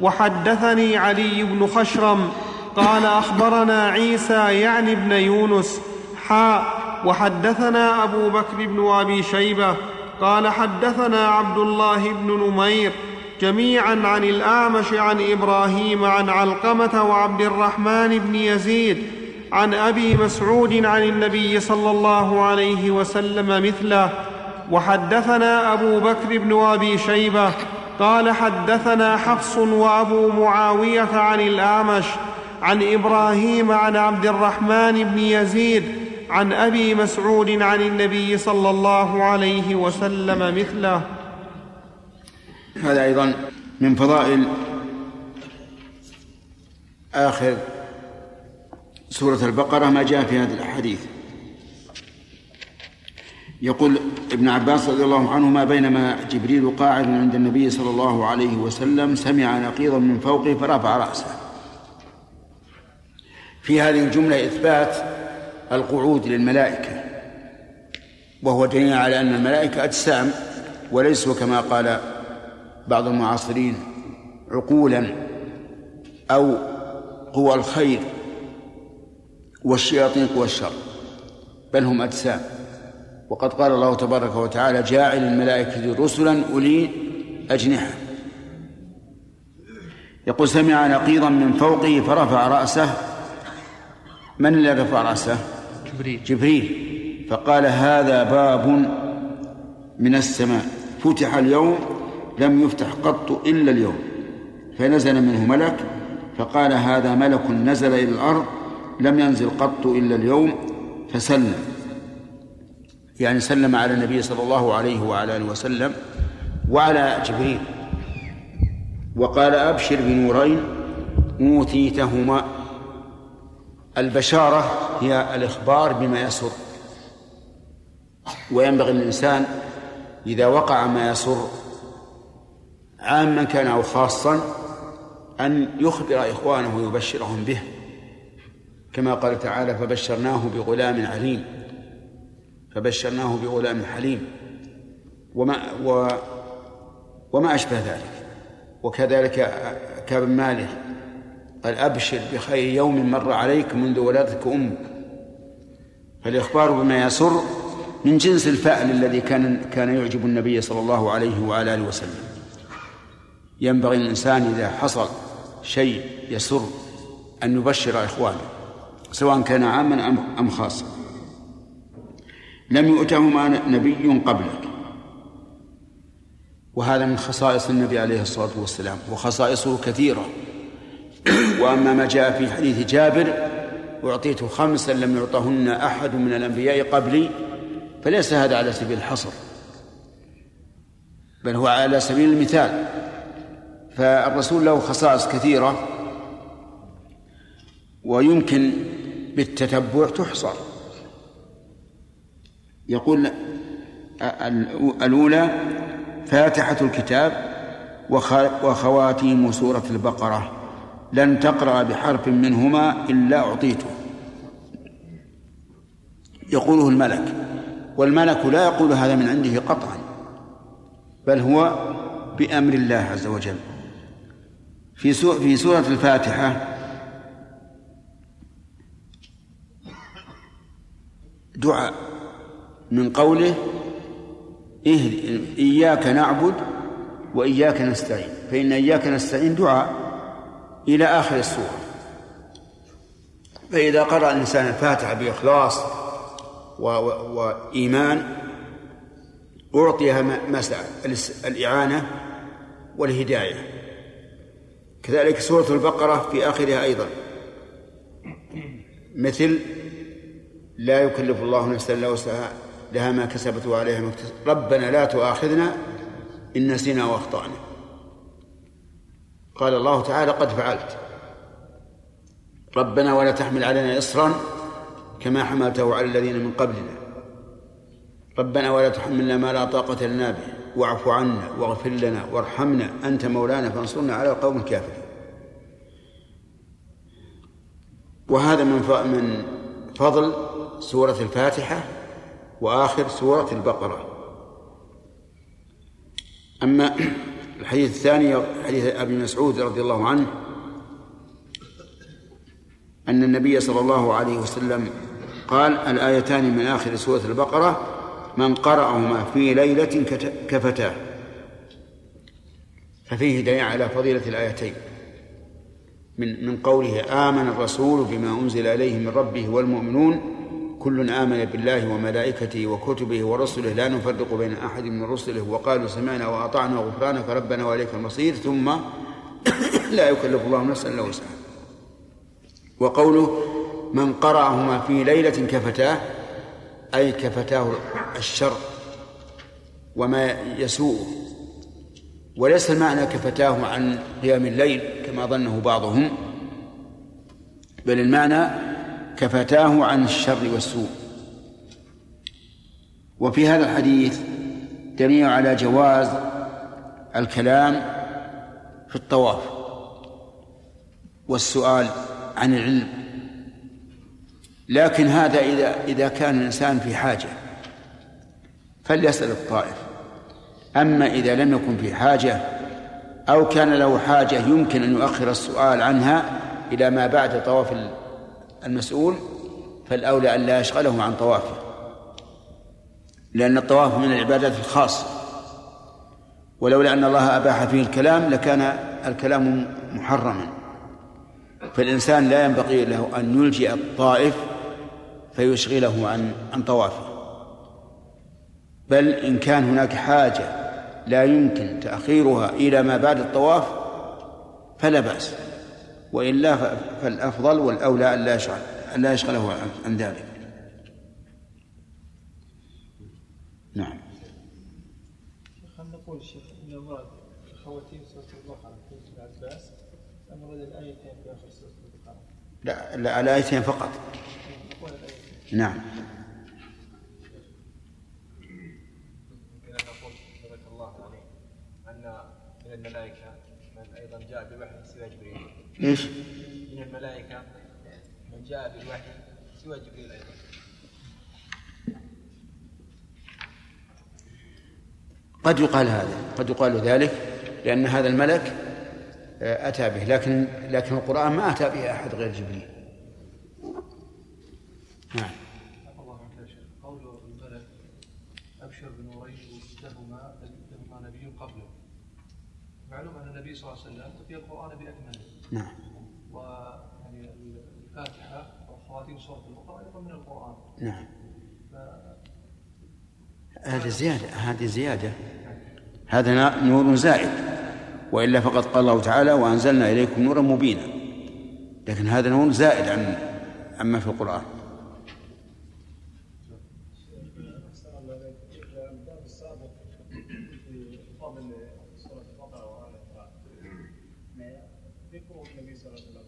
وحدثني علي بن خشرم قال أخبرنا عيسى يعني ابن يونس حاء وحدثنا أبو بكر بن أبي شيبة قال حدثنا عبد الله بن نمير جميعا عن الأعمش عن إبراهيم عن علقمة وعبد الرحمن بن يزيد عن أبي مسعود عن النبي صلى الله عليه وسلم مثله وحدثنا أبو بكر بن أبي شيبة قال حدثنا حفص وأبو معاوية عن الأعمش عن إبراهيم عن عبد الرحمن بن يزيد عن أبي مسعود عن النبي صلى الله عليه وسلم مثله. هذا أيضا من فضائل آخر سورة البقرة ما جاء في هذا الحديث. يقول ابن عباس رضي الله عنهما بينما جبريل قاعد عند النبي صلى الله عليه وسلم سمع نقيضا من فوقه فرفع رأسه. في هذه الجملة إثبات القعود للملائكة وهو دليل على أن الملائكة أجسام وليسوا كما قال بعض المعاصرين عقولا أو قوى الخير. والشياطين قوى الشر بل هم أجسام. وقد قال الله تبارك وتعالى جاعل الملائكة رسلا أولي أجنحة. يقول سمع نقيضا من فوقه فرفع رأسه. من الذي رفع رأسه؟ جبريل. جبريل. فقال هذا باب من السماء. فتح اليوم لم يفتح قط إلا اليوم. فنزل منه ملك فقال هذا ملك نزل إلى الأرض لم ينزل قط إلا اليوم فسلم. يعني سلم على النبي صلى الله عليه وعلى آله وسلم وعلى جبريل. وقال أبشر بنورين أوتيتهما. البشارة هي الإخبار بما يسر. وينبغي للإنسان إذا وقع ما يسر عاما كان أو خاصا أن يخبر إخوانه ويبشرهم به. كما قال تعالى فبشرناه بغلام عليم. فبشرناه بغلام حليم. وما و وما أشبه ذلك. وكذلك كاب مالك قال أبشر بخير يوم مر عليك منذ ولادتك أمك فالإخبار بما يسر من جنس الفأل الذي كان كان يعجب النبي صلى الله عليه وعلى آله وسلم. ينبغي الإنسان إذا حصل شيء يسر أن يبشر إخوانه. سواء كان عاما أم خاصا. لم يؤتهما نبي قبلك. وهذا من خصائص النبي عليه الصلاة والسلام وخصائصه كثيرة. وأما ما جاء في حديث جابر أعطيت خمسا لم يعطهن أحد من الأنبياء قبلي فليس هذا على سبيل الحصر. بل هو على سبيل المثال. فالرسول له خصائص كثيرة. ويمكن بالتتبع تحصر. يقول الأولى فاتحة الكتاب وخواتيم سورة البقرة. لن تقرأ بحرف منهما إلا أعطيته. يقوله الملك. والملك لا يقول هذا من عنده قطعا. بل هو بأمر الله عز وجل. في في سورة الفاتحة دعاء من قوله إياك نعبد وإياك نستعين فإن إياك نستعين دعاء إلى آخر السورة فإذا قرأ الإنسان الفاتحة بإخلاص. وإيمان أعطيها ما الإعانة والهداية كذلك سورة البقرة في آخرها أيضا مثل لا يكلف الله نفسا الا وسعها لها ما كسبت وعليها ما اكتسبت. ربنا لا تؤاخذنا إن نسينا وأخطأنا. قال الله تعالى قد فعلت. ربنا ولا تحمل علينا اصرا كما حملته على الذين من قبلنا. ربنا ولا تحملنا ما لا طاقة لنا به. واعف عنا واغفر لنا وارحمنا. أنت مولانا فانصرنا على القوم الكافرين. وهذا من من فضل سورة الفاتحة وآخر سورة البقرة. أما الحديث الثاني حديث أبي مسعود رضي الله عنه أن النبي صلى الله عليه وسلم قال الآيتان من آخر سورة البقرة من قرأهما في ليلة كفتاه. ففيه دليل على فضيلة الآيتين. من من قوله آمن الرسول بما أنزل إليه من ربه والمؤمنون كل آمن بالله وملائكته وكتبه ورسله لا نفرق بين أحد من رسله. وقالوا سمعنا وأطعنا غفرانك ربنا وإليك المصير. ثم لا يكلف الله نفسا إلا وسعها. وقوله من قرأهما في ليلة كفتاه أي كفتاه الشر وما يسوءه. وليس المعنى كفتاه عن قيام الليل كما ظنه بعضهم بل المعنى كفتاه عن الشر والسوء. وفي هذا الحديث دليل على جواز الكلام في الطواف والسؤال عن العلم. لكن هذا إذا إذا كان الإنسان في حاجة فليسأل الطائف. أما إذا لم يكن في حاجة أو كان له حاجة يمكن أن يؤخر السؤال عنها إلى ما بعد طواف المسؤول فالأولى أن لا يشغله عن طوافه لأن الطواف من العبادات الخاصة. ولولا أن الله أباح فيه الكلام لكان الكلام محرما. فالإنسان لا ينبغي له أن يلجئ الطائف فيشغله عن عن طوافه. بل إن كان هناك حاجة لا يمكن تأخيرها إلى ما بعد الطواف فلا بأس. وإلا فالأفضل والأولى أن لا يشغل أن لا يشغله عن ذلك. نعم. خلينا نقول إن المراد خواتيم في مراد في آخر سورة البقرة؟ لا لا الآيتين فقط. نعم يمكن ان نقول جزاك الله عليه ان من الملائكه من أيضا جاء بوحي سوى جبريل إيش؟ من الملائكة. من جاء بالوحي سوى جبريل أيضا. قد يقال هذا قد يقال ذلك لأن هذا الملك آه، أتى به لكن لكن القرآن ما أتى به أحد غير جبريل. نعم الله عنك يا شيخ قول الملك ابشر بنورين وجدهما لهما نبي قبله معلوم ان النبي صلى الله عليه وسلم اتي القران باكمله نعم. ويعني الفاتحة وخواتيم سوره البقرة أيضا من القرآن. نعم. ف- هذه زيادة هذه زيادة. هذا نور زائد. وإلا فقد قال الله تعالى وأنزلنا إليكم نورا مبينا. لكن هذا نور زائد عن عما في القرآن الباب السابق في فضل سورة البقرة وآل عمران ذكر النبي صلى الله عليه وسلم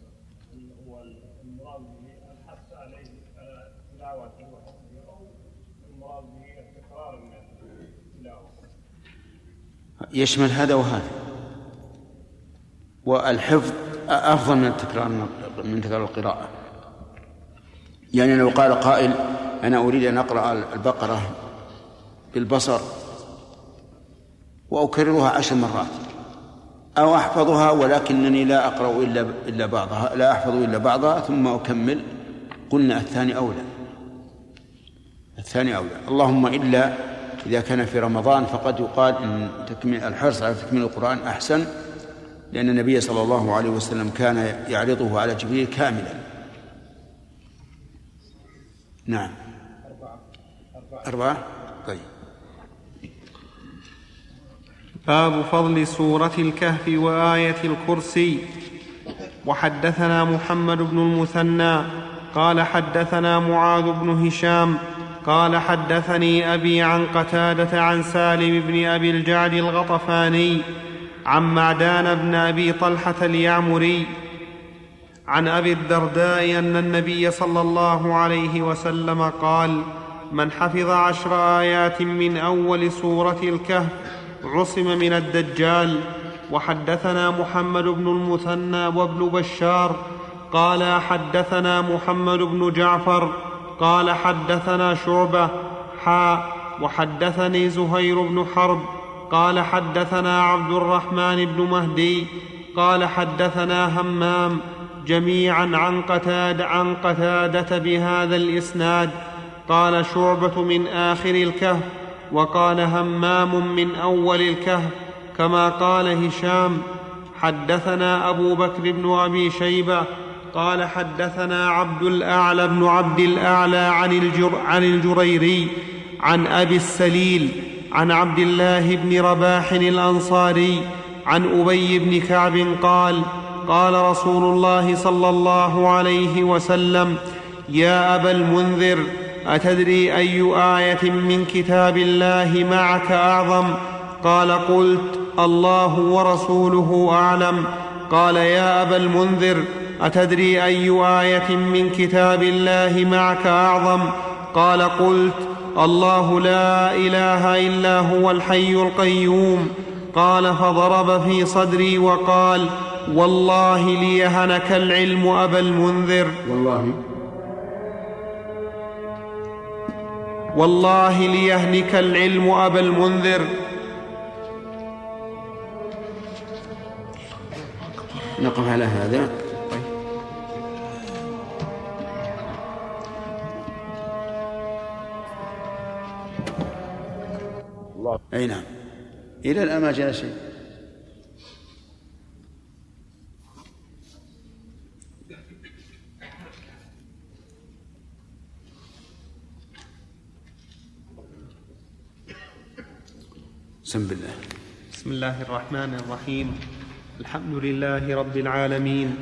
أنه هو المراد به الحث عليه على تلاوته وحفظه أو المراد به التكرار من التلاوة يشمل هذا وهذا. والحفظ أفضل من التكرار من تكرار القراءة. يعني لو قال قائل أنا أريد أن أقرأ البقرة بالبصر وأكررها عشر مرات أو أحفظها ولكنني لا أقرأ إلا إلا بعضها لا أحفظ إلا بعضها ثم أكمل. قلنا الثاني أولى. الثاني أولى. اللهم إلا إذا كان في رمضان فقد يقال إن تكميل الحرص على تكميل القرآن أحسن لأن النبي صلى الله عليه وسلم كان يعرضه على جبريل كاملا. نعم. أربعة؟ طيب. باب فضل سورة الكهف وآية الكرسي. وحدثنا محمد بن المثنى قال حدثنا معاذ بن هشام قال حدثني أبي عن قتادة عن سالم بن أبي الجعد الغطفاني عن معدان بن أبي طلحة اليعمري عن أبي الدرداء أن النبي صلى الله عليه وسلم قال من حفظ عشر آيات من أول سورة الكهف عصم من الدجال وحدثنا محمد بن المثنى وابن بشار قال حدثنا محمد بن جعفر قال حدثنا شعبة حاء وحدثني زهير بن حرب قال حدثنا عبد الرحمن بن مهدي قال حدثنا همام جميعا عن قتاد عن قتادة بهذا الإسناد قال شعبة من آخر الكهف وقال همام من أول الكهف كما قال هشام حدثنا أبو بكر بن أبي شيبة قال حدثنا عبد الأعلى بن عبد الأعلى عن, الجر عن الجريري عن أبي السليل عن عبد الله بن رباح الأنصاري عن أبي بن كعب قال قال رسول الله صلى الله عليه وسلم يا أبا المنذر أتدري أي آية من كتاب الله معك أعظم؟ قال قلت الله ورسوله أعلم. قال يا أبا المنذر أتدري أي آية من كتاب الله معك أعظم؟ قال قلت الله لا إله إلا هو الحي القيوم. قال فضرب في صدري وقال والله ليهنك العلم أبا المنذر. والله. والله ليهنك العلم أبا المنذر. نقف على هذا. أي نعم. إلى الآن ما جاء شيء. بسم بالله بسم الله الرحمن الرحيم. الحمد لله رب العالمين.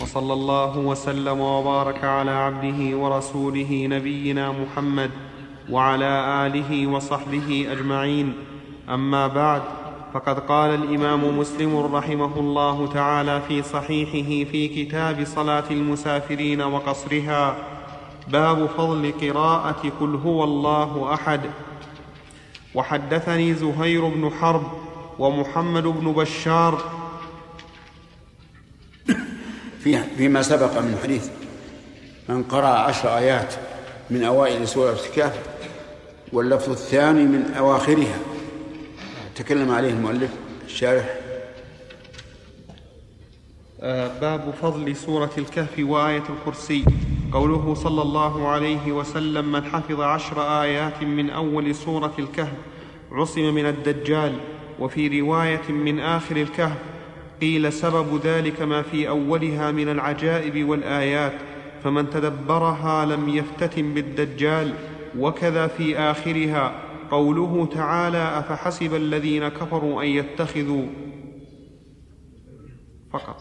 وصلى الله وسلم وبارك على عبده ورسوله نبينا محمد. وعلى آله وصحبه أجمعين. أما بعد فقد قال الإمام مسلم رحمه الله تعالى في صحيحه في كتاب صلاة المسافرين وقصرها باب فضل قراءة قل هو الله أحد. وحدثني زهير بن حرب ومحمد بن بشار في فيما سبق من حديث من قرأ عشر آيات من أوائل سورة الكهف واللفظ الثاني من أواخرها. تكلم عليه المؤلف الشارح. آه، باب فضل سورة الكهف وآية الكرسي. قوله صلى الله عليه وسلم من حفظ عشر آيات من أول سورة الكهف عصم من الدجال. وفي رواية من آخر الكهف قيل سبب ذلك ما في أولها من العجائب والآيات فمن تدبرها لم يفتتن بالدجال. وكذا في آخرها قوله تعالى أفحسب الذين كفروا أن يتخذوا فقط.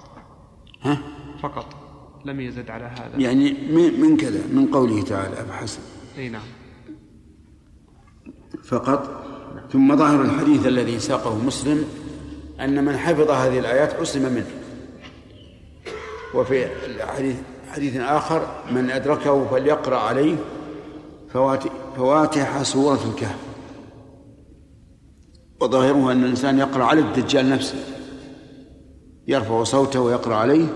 ها؟ فقط. لم يزد على هذا. يعني من كذا؟ من قوله تعالى أفحسب. أي نعم. فقط. ثم ظاهر الحديث الذي ساقه مسلم أن من حفظ هذه الآيات عصم منه. وفي حديث حديث آخر من أدركه فليقرأ عليه فواتح سورة الكهف. وظاهره أن الإنسان يقرأ على الدجال نفسه. يرفع صوته ويقرأ عليه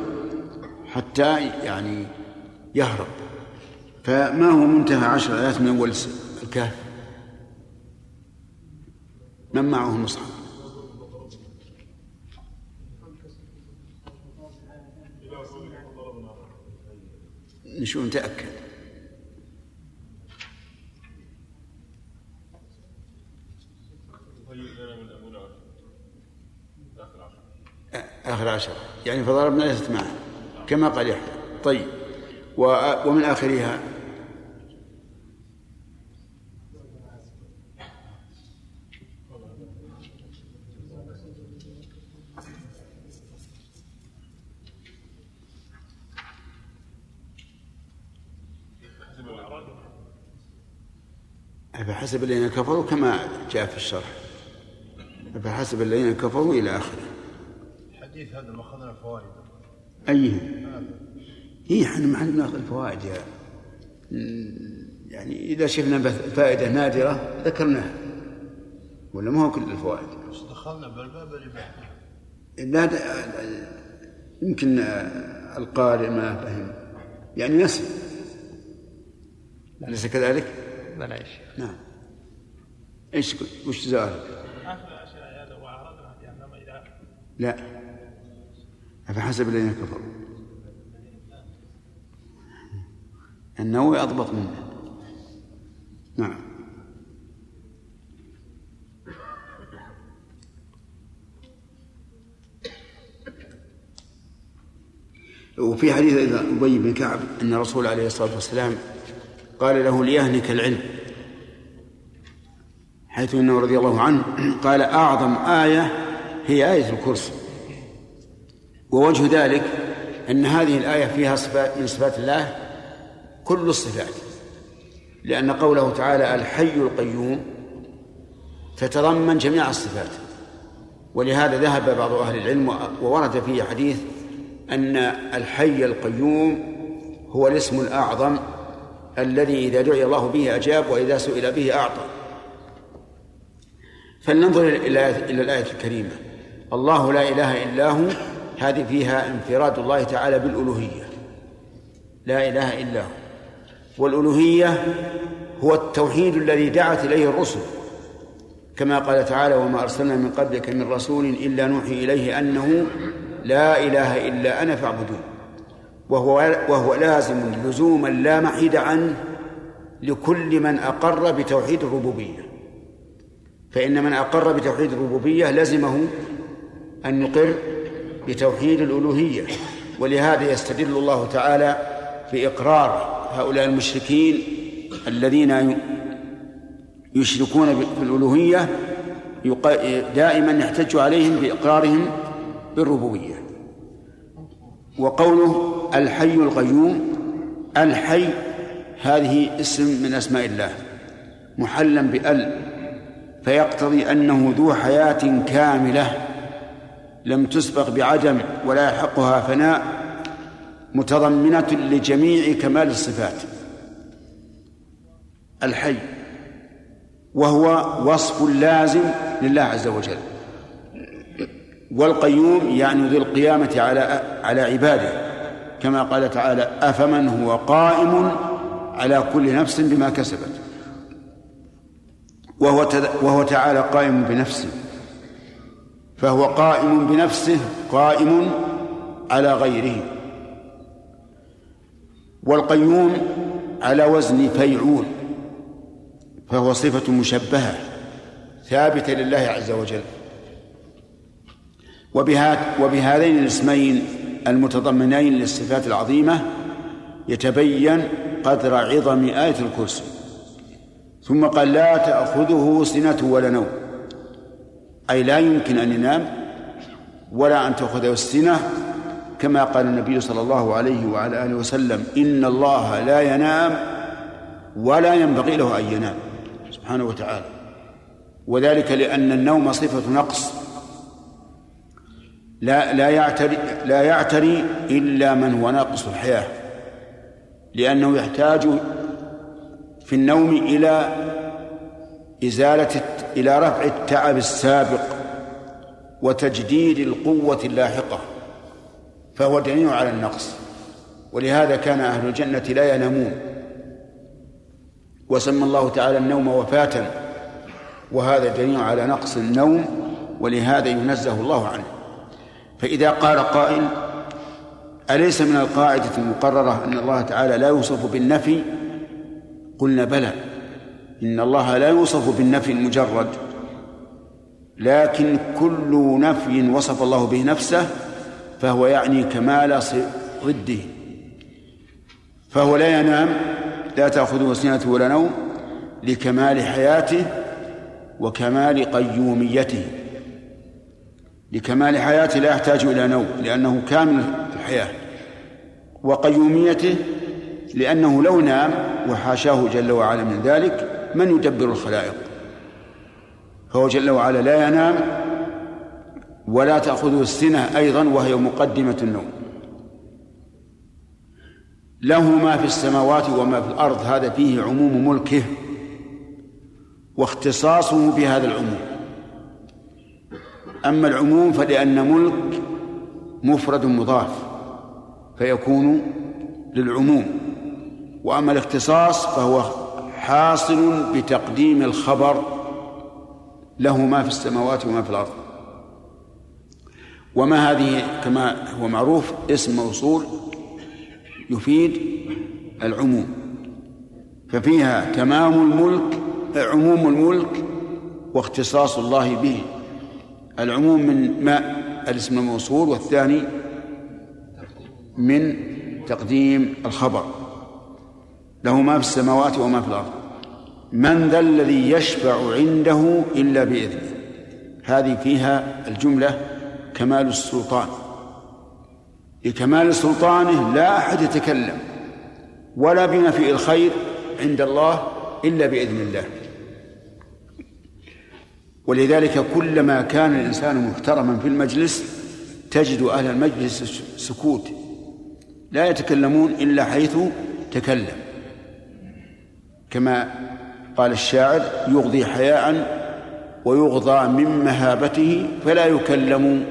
حتى يعني يهرب. فما هو منتهى عشر آيات من أول الكهف؟ من معه المصحف نشوف نتأكد. آخر عشرة يعني فضربنا ليست معه كما قال يحيى. طيب ومن آخرها؟ أفحسب الذين كفروا كما جاء في الشرح. أفحسب الذين كفروا إلى آخره. الحديث هذا ما أخذنا الفوائد أيهم؟ هي إحنا ما عندنا الفوائد يا. يعني إذا شفنا فائدة نادرة ذكرناها. ولا ما هو كل الفوائد؟ بس دخلنا بالباب الإباحة لا يمكن القارئ ما فهم. يعني نسي. أليس كذلك؟ بلى يا شيخ. نعم. إيش وش سؤالك؟ لا. أفحسب الذين كفروا؟ النووي أضبط منه نعم. وفي حديث أيضا أبي بن كعب أن الرسول عليه الصلاة والسلام قال له ليهنك العلم حيث إنه رضي الله عنه قال أعظم آية هي آية الكرسي. ووجه ذلك أن هذه الآية فيها صفات من صفات الله كل الصفات لأن قوله تعالى الحي القيوم تتضمن جميع الصفات. ولهذا ذهب بعض أهل العلم وورد فيه حديث أن الحي القيوم هو الاسم الأعظم الذي إذا دعي الله به أجاب وإذا سئل به أعطى. فلننظر إلى إلى الآية الكريمة. الله لا إله إلا هو هذه فيها انفراد الله تعالى بالألوهية. لا إله إلا هو. والألوهية هو التوحيد الذي دعت إليه الرسل. كما قال تعالى وما أرسلنا من قبلك من رسول إلا نوحي إليه أنه لا إله إلا أنا فاعبدون. وهو وهو لازم لزوما لا محيد عنه لكل من أقر بتوحيد الربوبية. فإن من أقر بتوحيد الربوبية لزمه أن يقر بتوحيد الألوهية ولهذا يستدل الله تعالى بإقرار هؤلاء المشركين الذين يشركون بالألوهية دائما يحتج عليهم بإقرارهم بالربوبية. وقوله الحي القيوم الحي هذه اسم من أسماء الله محلا بأل فيقتضي أنه ذو حياة كاملة. لم تسبق بعدم ولا يحقها فناء متضمنة لجميع كمال الصفات. الحي وهو وصف لازم لله عز وجل. والقيوم يعني ذو القيامة على على عباده. كما قال تعالى أفمن هو قائم على كل نفس بما كسبت. وهو وهو تعالى قائم بنفسه. فهو قائم بنفسه قائم على غيره. والقيوم على وزن فيعول فهو صفة مشبهة ثابتة لله عز وجل. وبهذين الاسمين المتضمنين للصفات العظيمة يتبين قدر عظم آية الكرسي. ثم قال لا تأخذه سنة ولا نوم. أي لا يمكن أن ينام ولا أن تأخذه السنة كما قال النبي صلى الله عليه وعلى آله وسلم إن الله لا ينام ولا ينبغي له أن ينام سبحانه وتعالى. وذلك لأن النوم صفة نقص. لا لا يعتري لا يعتري إلا من هو ناقص الحياة لأنه يحتاج في النوم إلى إزالة إلى رفع التعب السابق وتجديد القوة اللاحقة فهو دليل على النقص. ولهذا كان أهل الجنة لا ينامون. وسمى الله تعالى النوم وفاة وهذا دليل على نقص النوم ولهذا ينزه الله عنه. فإذا قال قائل أليس من القاعدة المقررة أن الله تعالى لا يوصف بالنفي؟ قلنا بلى. إن الله لا يوصف بالنفي المجرد لكن كل نفي وصف الله به نفسه فهو يعني كمال ضده. فهو لا ينام لا تأخذه سنة ولا نوم لكمال حياته وكمال قيوميته. لكمال حياته لا يحتاج إلى نوم لأنه كامل الحياة. وقيوميته لأنه لو نام وحاشاه جل وعلا من ذلك من يدبر الخلائق؟ فهو جل وعلا لا ينام ولا تأخذه السنة أيضا وهي مقدمة النوم. له ما في السماوات وما في الأرض هذا فيه عموم ملكه واختصاصه بهذا العموم. أما العموم فلأن ملك مفرد مضاف فيكون للعموم وأما الاختصاص فهو حاصل بتقديم الخبر له ما في السماوات وما في الأرض. وما هذه كما هو معروف اسم موصول يفيد العموم. ففيها تمام الملك عموم الملك واختصاص الله به. العموم من ما الاسم الموصول والثاني من تقديم الخبر. له ما في السماوات وما في الأرض. من ذا الذي يشفع عنده إلا بإذنه. هذه فيها الجملة كمال السلطان. لكمال سلطانه لا أحد يتكلم ولا بما فيه الخير عند الله إلا بإذن الله. ولذلك كلما كان الإنسان محترما في المجلس تجد أهل المجلس سكوت. لا يتكلمون إلا حيث تكلم. كما قال الشاعر يغضي حياء ويغضى من مهابته فلا يكلم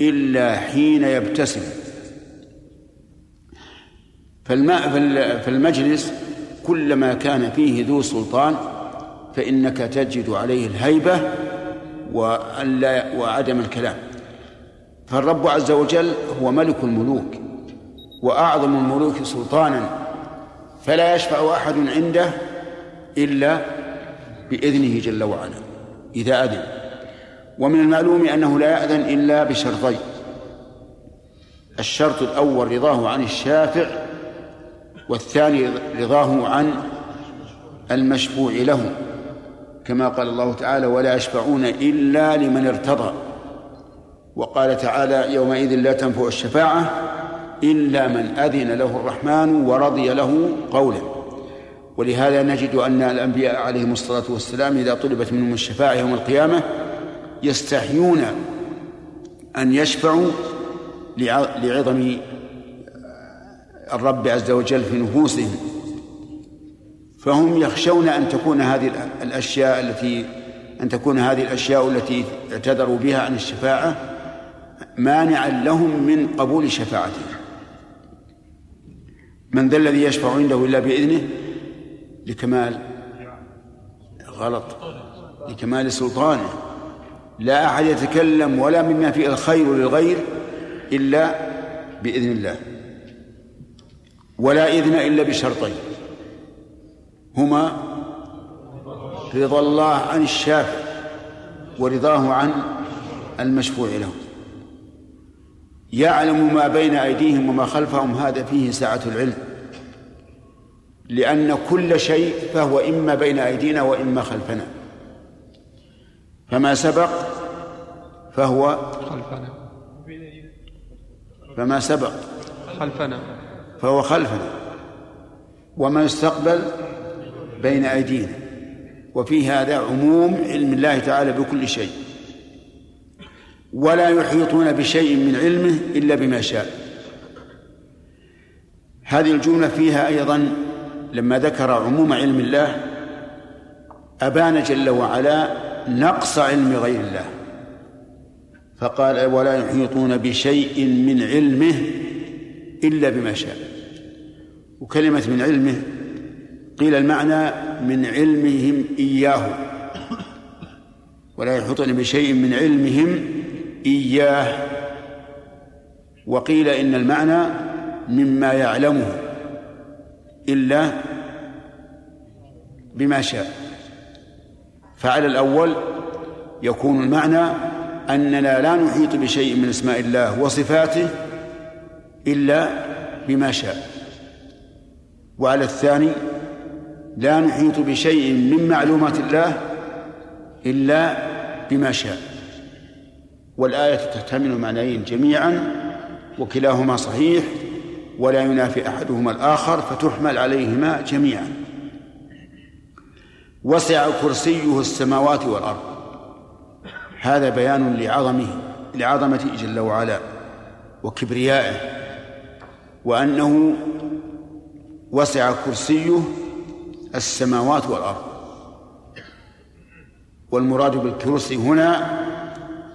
إلا حين يبتسم. فالماء في المجلس كلما كان فيه ذو سلطان فإنك تجد عليه الهيبة وعدم الكلام. فالرب عز وجل هو ملك الملوك وأعظم الملوك سلطانا فلا يشفع أحد عنده إلا بإذنه جل وعلا إذا أذن. ومن المعلوم أنه لا يأذن إلا بشرطين. الشرط الأول رضاه عن الشافع والثاني رضاه عن المشفوع له. كما قال الله تعالى ولا يشفعون إلا لمن ارتضى وقال تعالى يومئذ لا تنفع الشفاعة إلا من أذن له الرحمن ورضي له قولا ولهذا نجد أن الأنبياء عليهم الصلاة والسلام إذا طلبت منهم الشفاعة يوم القيامة يستحيون أن يشفعوا لعظم الرب عز وجل في نفوسهم. فهم يخشون أن تكون هذه الأشياء التي أن تكون هذه الأشياء التي اعتذروا بها عن الشفاعة مانعا لهم من قبول شفاعتهم. من ذا الذي يشفع عنده إلا بإذنه؟ لكمال غلط لكمال سلطانه. لا أحد يتكلم ولا مما فيه الخير للغير إلا بإذن الله ولا إذن إلا بشرطين. هما رضا الله عن الشافع ورضاه عن المشفوع له. يعلم ما بين أيديهم وما خلفهم هذا فيه سعة العلم. لأن كل شيء فهو إما بين أيدينا وإما خلفنا. فما سبق فهو خلفنا. فما سبق خلفنا. فهو خلفنا. وما يستقبل بين أيدينا. وفي هذا عموم علم الله تعالى بكل شيء. ولا يحيطون بشيء من علمه إلا بما شاء. هذه الجملة فيها أيضا لما ذكر عموم علم الله أبان جل وعلا نقص علم غير الله. فقال ولا يحيطون بشيء من علمه إلا بما شاء. وكلمة من علمه قيل المعنى من علمهم إياه. ولا يحيطون بشيء من علمهم إياه. وقيل إن المعنى مما يعلمه. إلا بما شاء. فعلى الأول يكون المعنى أننا لا نحيط بشيء من أسماء الله وصفاته إلا بما شاء. وعلى الثاني لا نحيط بشيء من معلومات الله إلا بما شاء. والآية تحتمل معنيين جميعا وكلاهما صحيح ولا ينافي أحدهما الآخر فتحمل عليهما جميعا. وسع كرسيه السماوات والأرض. هذا بيان لعظمه لعظمته جل وعلا وكبريائه وأنه وسع كرسيه السماوات والأرض. والمراد بالكرسي هنا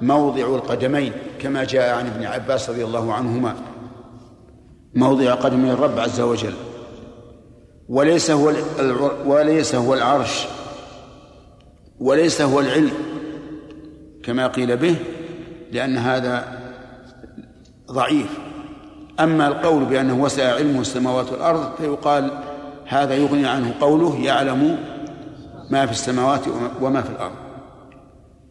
موضع القدمين كما جاء عن ابن عباس رضي الله عنهما. موضع قدمي الرب عز وجل. وليس هو وليس هو العرش. وليس هو العلم. كما قيل به لأن هذا ضعيف. أما القول بأنه وسع علمه السماوات والأرض فيقال هذا يغني عنه قوله يعلم ما في السماوات وما في الأرض.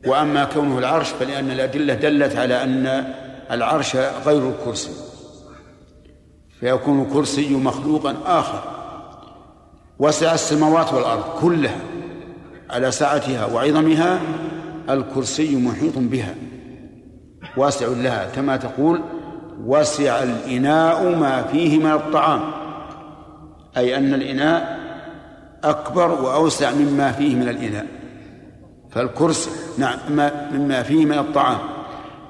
وأما كونه العرش فلأن الأدلة دلت على أن العرش غير الكرسي. فيكون الكرسي مخلوقا آخر. وسع السماوات والأرض كلها على سعتها وعظمها الكرسي محيط بها. واسع لها كما تقول وسع الإناء ما فيه من الطعام. أي أن الإناء أكبر وأوسع مما فيه من الإناء. فالكرسي نعم مما فيه من الطعام.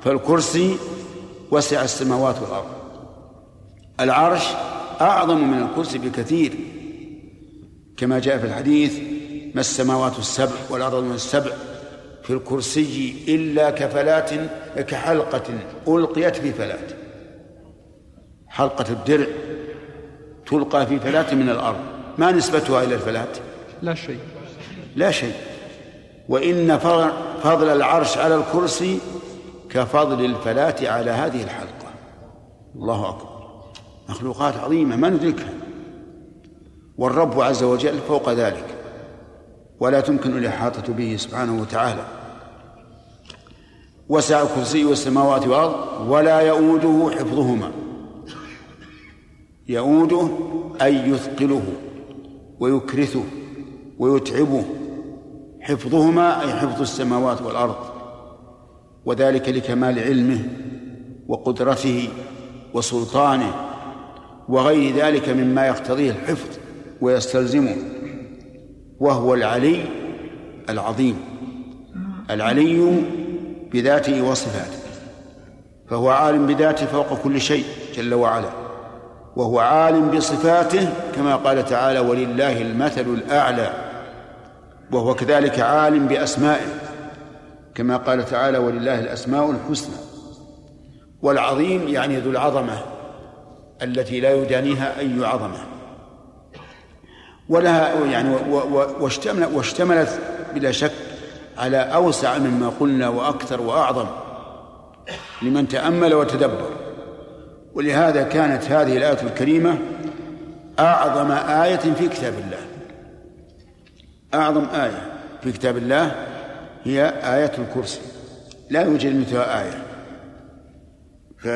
فالكرسي وسع السماوات والأرض. العرش أعظم من الكرسي بكثير. كما جاء في الحديث ما السماوات السبع والأرض من السبع في الكرسي إلا كفلات كحلقة ألقيت في فلات. حلقة الدرع تلقى في فلاة من الأرض. ما نسبتها إلى الفلاة لا شيء. لا شيء. وإن فضل العرش على الكرسي كفضل الفلاة على هذه الحلقة. الله أكبر. مخلوقات عظيمة ما ندركها. والرب عز وجل فوق ذلك. ولا تمكن الإحاطة به سبحانه وتعالى. وسع كرسي السماوات والأرض ولا يؤوده حفظهما. يؤوده أي يثقله ويكرثه ويتعبه. حفظهما أي حفظ السماوات والأرض. وذلك لكمال علمه وقدرته وسلطانه وغير ذلك مما يقتضيه الحفظ ويستلزمه وهو العلي العظيم العلي بذاته وصفاته فهو عالم بذاته فوق كل شيء جل وعلا وهو عالم بصفاته كما قال تعالى ولله المثل الأعلى وهو كذلك عالم بأسمائه كما قال تعالى ولله الأسماء الحسنى والعظيم يعني ذو العظمة التي لا يدانيها اي عظمه ولها يعني واشتملت واشتملت بلا شك على أوسع مما قلنا وأكثر وأعظم لمن تأمل وتدبر. ولهذا كانت هذه الآية الكريمة أعظم آية في كتاب الله. أعظم آية في كتاب الله هي آية الكرسي. لا يوجد مثلها آية. ف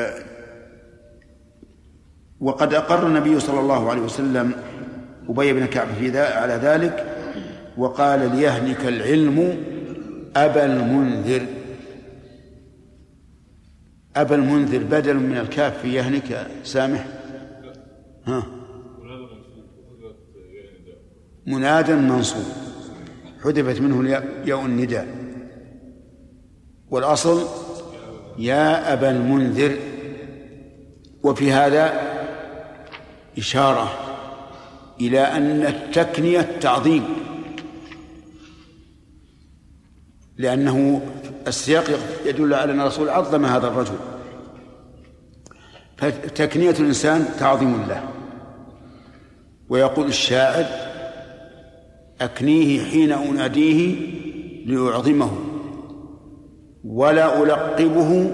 وقد أقر النبي صلى الله عليه وسلم أبي بن كعب في على ذلك وقال ليهلك العلم أبا المنذر. أبا المنذر بدل من الكاف في يهنك سامح. ها. منادى منصوب. حذفت منه ياء النداء. والأصل يا أبا المنذر. وفي هذا إشارة إلى أن التكنية تعظيم. لأنه السياق يدل على أن الرسول عظم هذا الرجل. فتكنية الإنسان تعظيم له. ويقول الشاعر أكنيه حين أناديه لأعظمه ولا ألقبه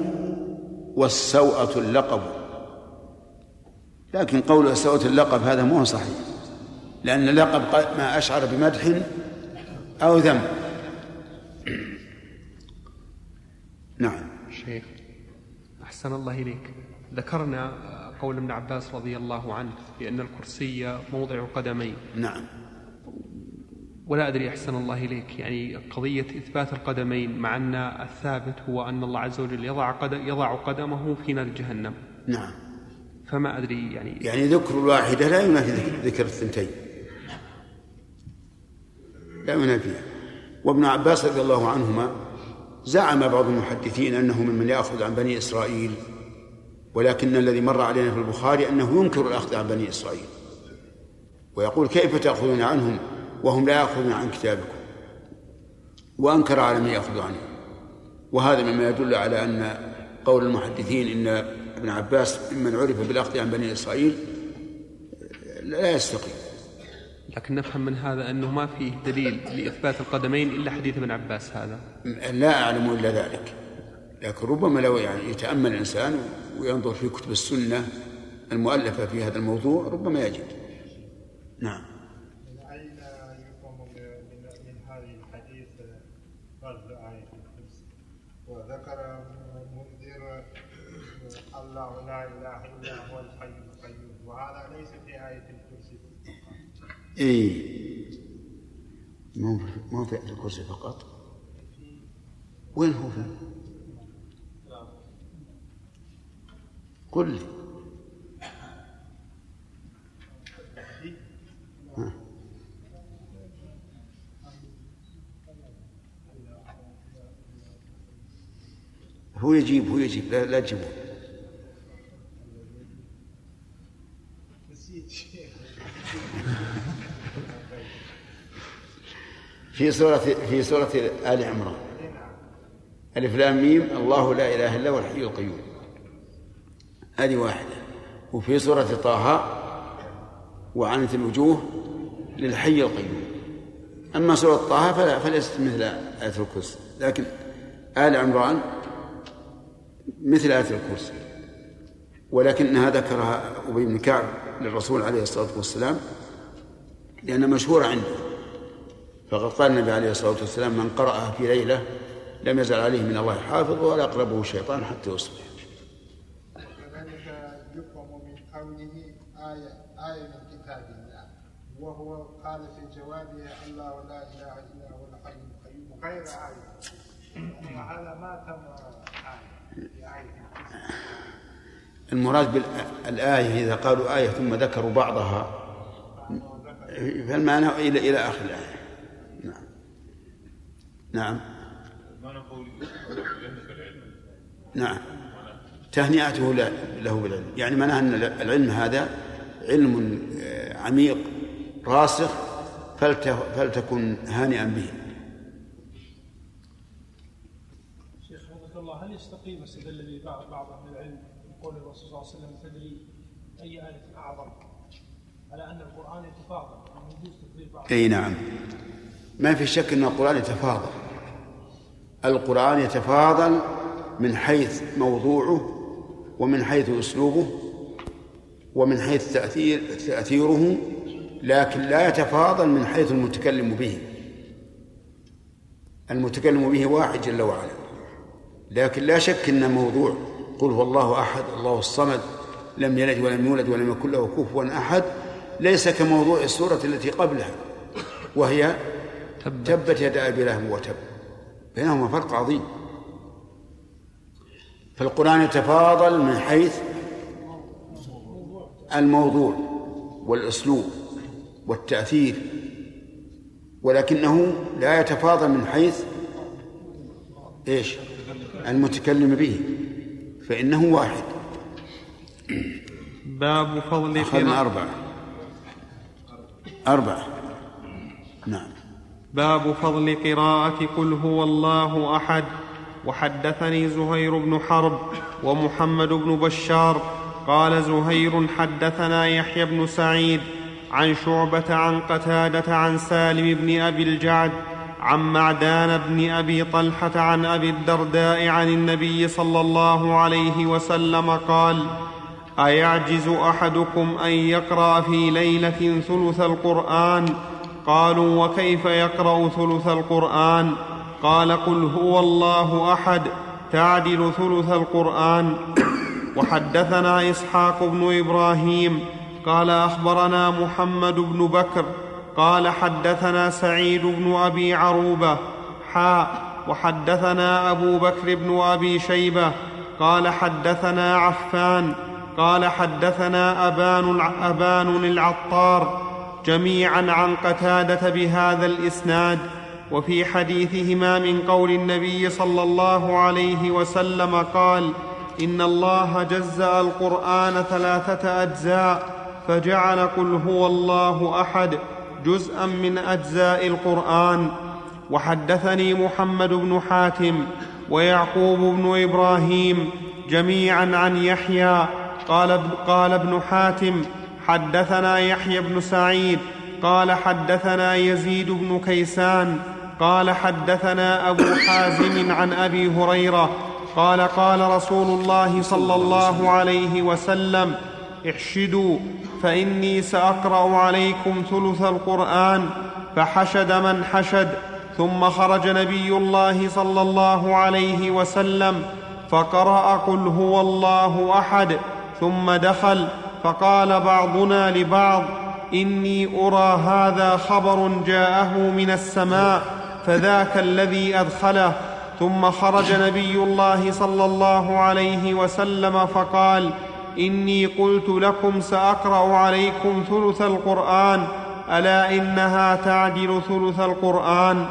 والسوءة اللقب. لكن قول السوءة اللقب هذا مو صحيح. لأن اللقب ما أشعر بمدح أو ذم. نعم. شيخ أحسن الله إليك. ذكرنا قول ابن عباس رضي الله عنه بأن الكرسي موضع قدمين. نعم. ولا أدري أحسن الله إليك. يعني قضية إثبات القدمين مع أن الثابت هو أن الله عز وجل يضع, يضع قدمه في نار جهنم. نعم. فما أدري يعني يعني ذكر الواحدة لا ينافي ذكر الثنتين. لا ينافيها وابن عباس رضي الله عنهما زعم بعض المحدثين أنه ممن يأخذ عن بني إسرائيل ولكن الذي مر علينا في البخاري أنه ينكر الأخذ عن بني إسرائيل. ويقول كيف تأخذون عنهم وهم لا يأخذون عن كتابكم؟ وأنكر على من يأخذ عنه. وهذا مما يدل على أن قول المحدثين إن ابن عباس ممن عرف بالأخذ عن بني إسرائيل لا يستقيم. لكن نفهم من هذا أنه ما فيه دليل لإثبات القدمين إلا حديث ابن عباس هذا. لا أعلم إلا ذلك. لكن ربما لو يعني يتأمل الإنسان وينظر في كتب السنة المؤلفة في هذا الموضوع ربما يجد. نعم من أين يفهم من من هذه الحديث فرض آية الكرسي وذكر منذر الله لا إله إلا هو الحي القيوم. وهذا ليس في آية الكرسي. إيه مو مو في الكرسي فقط. وين هو في قل لي. هو يجيب هو يجيب. لا, لا تجيبه في سورة في سورة آل عمران. ألف لام ميم الله لا إله إلا هو الحي القيوم. هذه واحدة. وفي سورة طه وعنت الوجوه للحي القيوم. أما سورة طه فلا فليست مثل آية الكرسي. لكن آل عمران مثل آية الكرسي. ولكنها ذكرها أبي بن كعب للرسول عليه الصلاة والسلام لأنها مشهورة عنده. فقد قال النبي عليه الصلاة والسلام من قرأها في ليلة لم يزل عليه من الله حافظ ولا يقربه الشيطان حتى يصبح كذلك يفهم من قوله آية آية من كتاب الله وهو قال في جوابه الله لا إله إلا هو الحي القيوم غير آية وهذا ما تم آية. المراد بالآية إذا قالوا آية ثم ذكروا بعضها فالمعنى إلى إلى آخر الآية نعم. نعم. تهنئته له له بالعلم. يعني معناه أن العلم هذا علم آه، عميق راسخ فلت فلتكن هانئا به. شيخ حفظك الله هل يستقيم استدل به بعض بعض أهل العلم بقول الرسول صلى الله عليه وسلم تدري أي آية أعظم؟ على أن القرآن يتفاضل يعني أي نعم. ما في شك أن القرآن يتفاضل. القرآن يتفاضل من حيث موضوعه ومن حيث أسلوبه ومن حيث تاثير تأثيره لكن لا يتفاضل من حيث المتكلم به. المتكلم به واحد جل وعلا. لكن لا شك إن موضوع قل هو الله أحد الله الصمد لم يلد ولم يولد ولم يكن له كفوا أحد ليس كموضوع السورة التي قبلها وهي تبت, تبت يدا أبي لهب وتب. بينهما فرق عظيم. فالقرآن يتفاضل من حيث الموضوع والأسلوب والتأثير ولكنه لا يتفاضل من حيث إيش؟ المتكلم به فإنه واحد. باب فضل أخذنا قراءة أربعة. أربعة. نعم. باب فضل قراءة قل هو الله أحد. وحدثني زهير بن حرب ومحمد بن بشار. قال زهير حدثنا يحيى بن سعيد عن شعبة عن قتادة عن سالم بن أبي الجعد عن معدان بن أبي طلحة عن أبي الدرداء عن النبي صلى الله عليه وسلم قال أيعجز أحدكم أن يقرأ في ليلة ثلث القرآن قالوا وكيف يقرأ ثلث القرآن؟ قال قل هو الله أحد تعدل ثلث القرآن. وحدثنا إسحاق بن إبراهيم قال أخبرنا محمد بن بكر قال حدثنا سعيد بن أبي عروبة حاء وحدثنا أبو بكر بن أبي شيبة قال حدثنا عفان قال حدثنا أبان العطار جميعا عن قتادة بهذا الإسناد وفي حديثهما من قول النبي صلى الله عليه وسلم قال إن الله جزأ القرآن ثلاثة أجزاء فجعل قل هو الله أحد جزءا من أجزاء القرآن. وحدثني محمد بن حاتم ويعقوب بن إبراهيم جميعا عن يحيى قال قال ابن حاتم حدثنا يحيى بن سعيد قال حدثنا يزيد بن كيسان قال حدثنا أبو حازم عن أبي هريرة قال قال رسول الله صلى الله عليه وسلم احشدوا فإني سأقرأ عليكم ثلث القرآن فحشد من حشد ثم خرج نبي الله صلى الله عليه وسلم فقرأ قل هو الله أحد ثم دخل فقال بعضنا لبعض إني أرى هذا خبر جاءه من السماء فذاك الذي أدخله. ثم خرج نبي الله صلى الله عليه وسلم فقال إني قلت لكم سأقرأ عليكم ثلث القرآن ألا إنها تعدل ثلث القرآن؟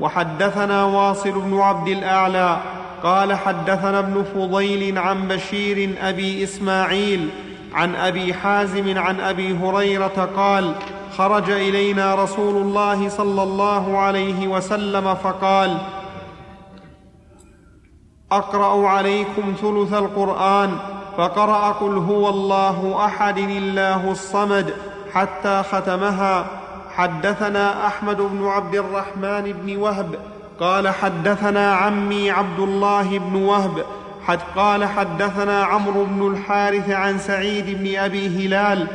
وحدثنا واصل بن عبد الأعلى قال حدثنا ابن فضيل عن بشير أبي إسماعيل عن أبي حازم عن أبي هريرة قال خرج إلينا رسول الله صلى الله عليه وسلم فقال أقرأ عليكم ثلث القرآن فقرأ قل هو الله أحد الله الصمد حتى ختمها. حدثنا أحمد بن عبد الرحمن بن وهب قال حدثنا عمي عبد الله بن وهب حد قال حدثنا عمرو بن الحارث عن سعيد بن أبي هلال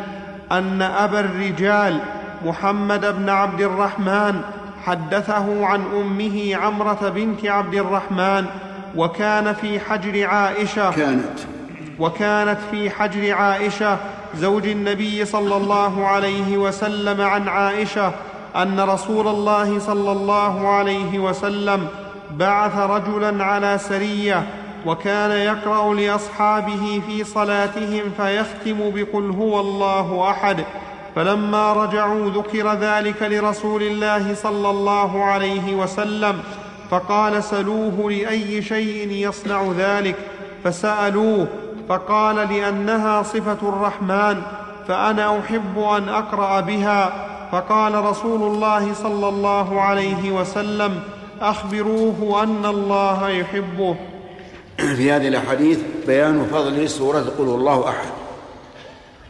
أن أبا الرجال محمد بن عبد الرحمن حدثه عن أمه عمرة بنت عبد الرحمن وكان في حجر عائشة كانت. وكانت في حجر عائشة زوج النبي صلى الله عليه وسلم عن عائشة أن رسول الله صلى الله عليه وسلم بعث رجلا على سرية وكان يقرأ لأصحابه في صلاتهم فيختم بقل هو الله أحد. فلما رجعوا ذكر ذلك لرسول الله صلى الله عليه وسلم فقال سلوه لأي شيء يصنع ذلك. فسألوه فقال لأنها صفة الرحمن فأنا أحب أن أقرأ بها. فقال رسول الله صلى الله عليه وسلم أخبروه أن الله يحبه. في هذه الأحاديث بيان فضل سورة قل الله أحد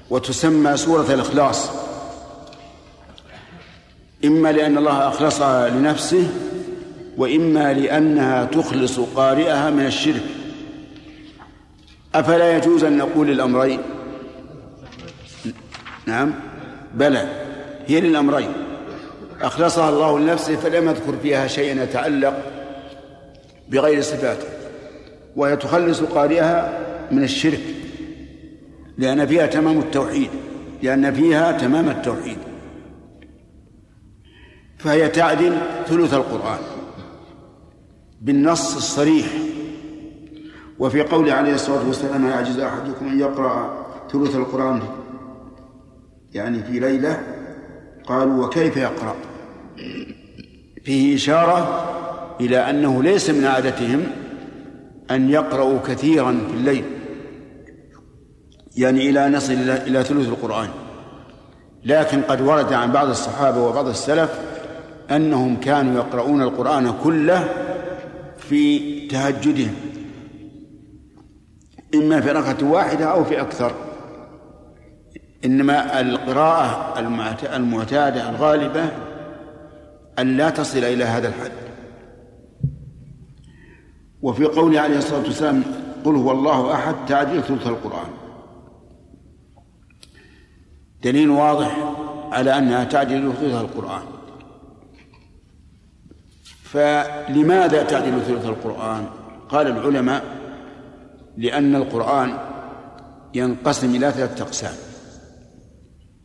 وتسمى سورة الإخلاص. إما لأن الله أخلصها لنفسه وإما لأنها تخلص قارئها من الشرك. أفلا يجوز أن نقول الامرين نعم. بلى هي للأمرين. أخلصها الله لنفسه فلم يذكر فيها شيئا يتعلق بغير صفاته. وهي تخلص قارئها من الشرك لأن فيها تمام التوحيد لأن فيها تمام التوحيد. فهي تعدل ثلث القرآن بالنص الصريح. وفي قول عليه الصلاة والسلام يعجز أحدكم أن يقرأ ثلث القرآن؟ يعني في ليلة قالوا وكيف يقرأ؟ فيه إشارة إلى أنه ليس من عادتهم أن يقرأوا كثيرا في الليل يعني إلى نصل إلى ثلث القرآن. لكن قد ورد عن بعض الصحابة وبعض السلف أنهم كانوا يقرؤون القرآن كله في تهجدهم إما في ركعة واحدة أو في أكثر. إنما القراءة المعتادة الغالبة أن لا تصل إلى هذا الحد. وفي قوله عليه الصلاة والسلام قل هو الله أحد تعديل ثلث القرآن. دليل واضح على أنها تعديل ثلث القرآن. فلماذا تعديل ثلث القرآن؟ قال العلماء لأن القرآن ينقسم إلى ثلاثة أقسام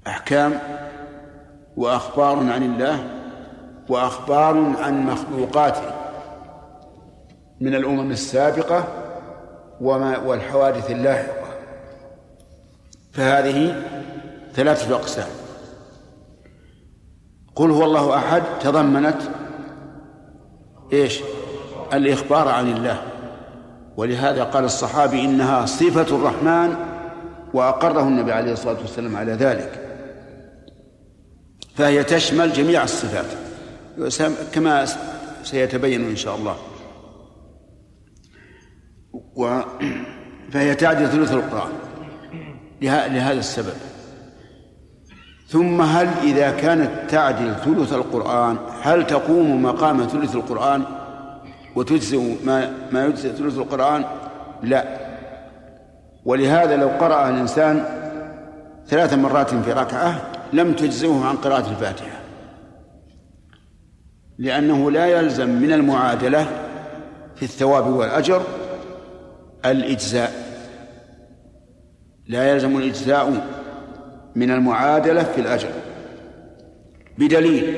أحكام وأخبار عن الله وأخبار عن مخلوقاته. من الأمم السابقة وما والحوادث اللاحقة. فهذه ثلاثة أقسام. قل هو الله أحد تضمنت إيش؟ الإخبار عن الله. ولهذا قال الصحابي إنها صفة الرحمن وأقره النبي عليه الصلاة والسلام على ذلك. فهي تشمل جميع الصفات. كما سيتبين إن شاء الله. و فهي تعدل ثلث القرآن. لهذا السبب. ثم هل إذا كانت تعدل ثلث القرآن هل تقوم مقام ثلث القرآن وتجزئ ما ما يجزئ ثلث القرآن؟ لا. ولهذا لو قرأ الإنسان ثلاث مرات في ركعة لم تجزئه عن قراءة الفاتحة. لأنه لا يلزم من المعادلة في الثواب والأجر الإجزاء. لا يلزم الإجزاء من المعادلة في الأجر. بدليل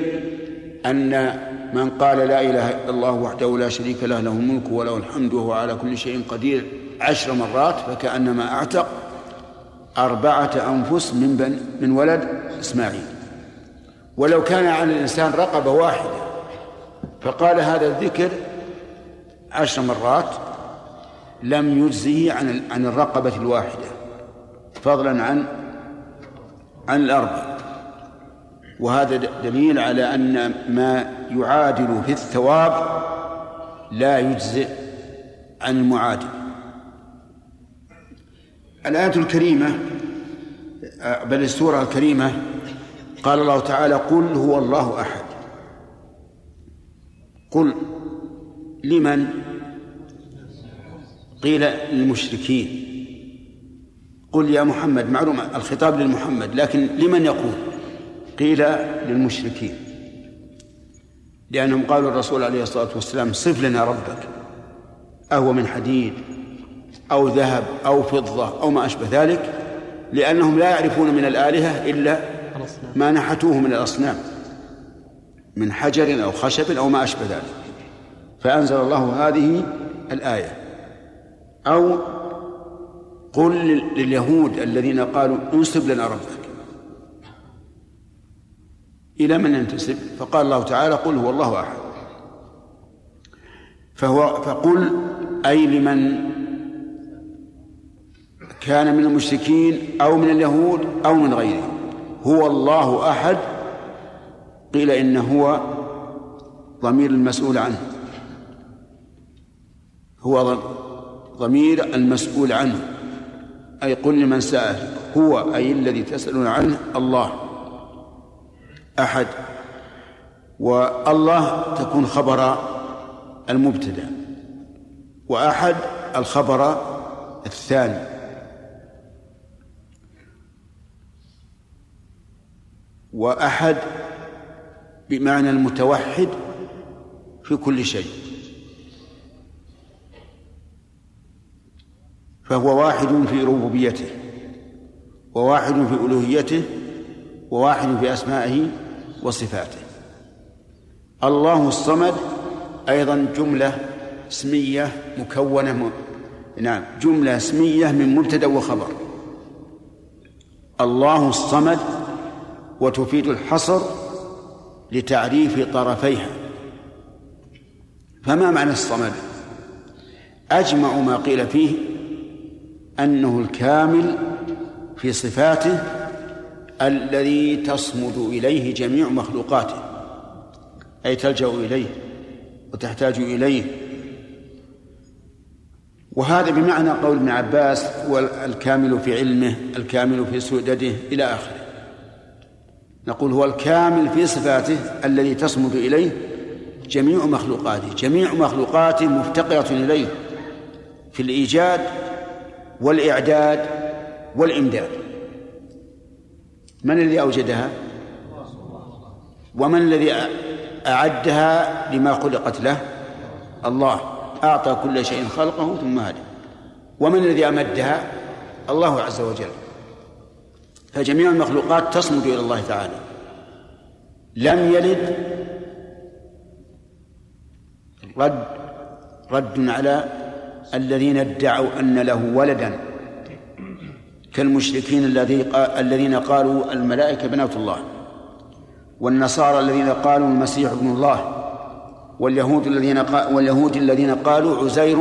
أن من قال لا إله إلا الله وحده لا شريك له له الملك وله الحمد وهو على كل شيء قدير عشر مرات فكأنما أعتق أربعة أنفس من بن من ولد إسماعيل. ولو كان على الإنسان رقبة واحدة فقال هذا الذكر عشر مرات لم يجزه عن عن الرقبة الواحدة فضلا عن عن الأربع وهذا دليل على أن ما يعادل في الثواب لا يجزئ عن المعادل. الآية الكريمة بل السورة الكريمة قال الله تعالى قل هو الله أحد قل لمن؟ قيل للمشركين. قل يا محمد معلوم الخطاب للمحمد لكن لمن يقول؟ قيل للمشركين. لأنهم قالوا الرسول عليه الصلاة والسلام صف لنا ربك أهو من حديد أو ذهب أو فضة أو ما أشبه ذلك لأنهم لا يعرفون من الآلهة إلا ما نحتوه من الأصنام من حجر أو خشب أو ما أشبه ذلك. فأنزل الله هذه الآية. أو قل لليهود الذين قالوا انسب لنا ربك. إلى من ينتسب؟ فقال الله تعالى قل هو الله أحد. فهو فقل أي لمن كان من المشركين أو من اليهود أو من غيرهم. هو الله أحد. قيل إن هو ضمير المسؤول عنه. هو ضمير المسؤول عنه. أي قل لمن سأل. هو أي الذي تسألون عنه الله. أحد. والله تكون خبر المبتدأ. وأحد الخبر الثاني. وأحد بمعنى المتوحد في كل شيء. فهو واحد في ربوبيته وواحد في ألوهيته وواحد في أسمائه وصفاته. الله الصمد أيضا جملة اسمية مكونة م... نعم جملة اسمية من مبتدأ وخبر. الله الصمد وتفيد الحصر لتعريف طرفيها. فما معنى الصمد؟ أجمع ما قيل فيه أنه الكامل في صفاته الذي تصمد إليه جميع مخلوقاته أي تلجأ إليه وتحتاج إليه. وهذا بمعنى قول ابن عباس هو الكامل في علمه الكامل في سؤدده إلى آخره. نقول هو الكامل في صفاته الذي تصمد إليه جميع مخلوقاته جميع مخلوقاته مفتقرة إليه في الإيجاد والإعداد والإمداد. من الذي أوجدها؟ ومن الذي أعدها لما خلقت له؟ الله. أعطى كل شيء خلقه ثم هدى. ومن الذي أمدها؟ الله عز وجل. فجميع المخلوقات تصمد إلى الله تعالى. لم يلد رد رد على الذين ادعوا أن له ولدا كالمشركين الذي الذين قالوا الملائكة بنات الله والنصارى الذين قالوا المسيح ابن الله واليهود الذين. واليهود الذين قالوا عزير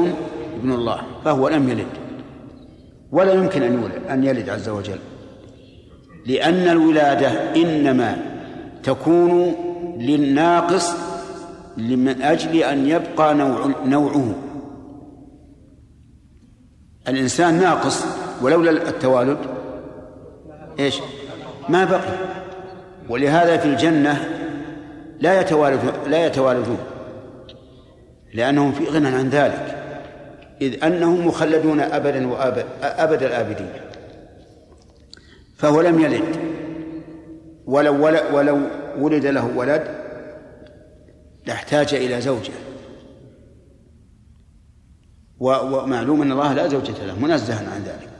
ابن الله فهو لم يلد ولا يمكن أن يولد أن يلد عز وجل لأن الولادة إنما تكون للناقص من أجل أن يبقى نوع نوعه الإنسان ناقص ولولا التوالد إيش؟ ما بقي. ولهذا في الجنة لا يتوالد لا يتوالدون لأنهم في غنى عن ذلك إذ أنهم مخلدون أبدا وأبد أبد الآبدين. فهو لم يلد. ولو ولو ولد له ولد لاحتاج إلى زوجة. ومعلوم أن الله لا زوجة له منزها عن ذلك.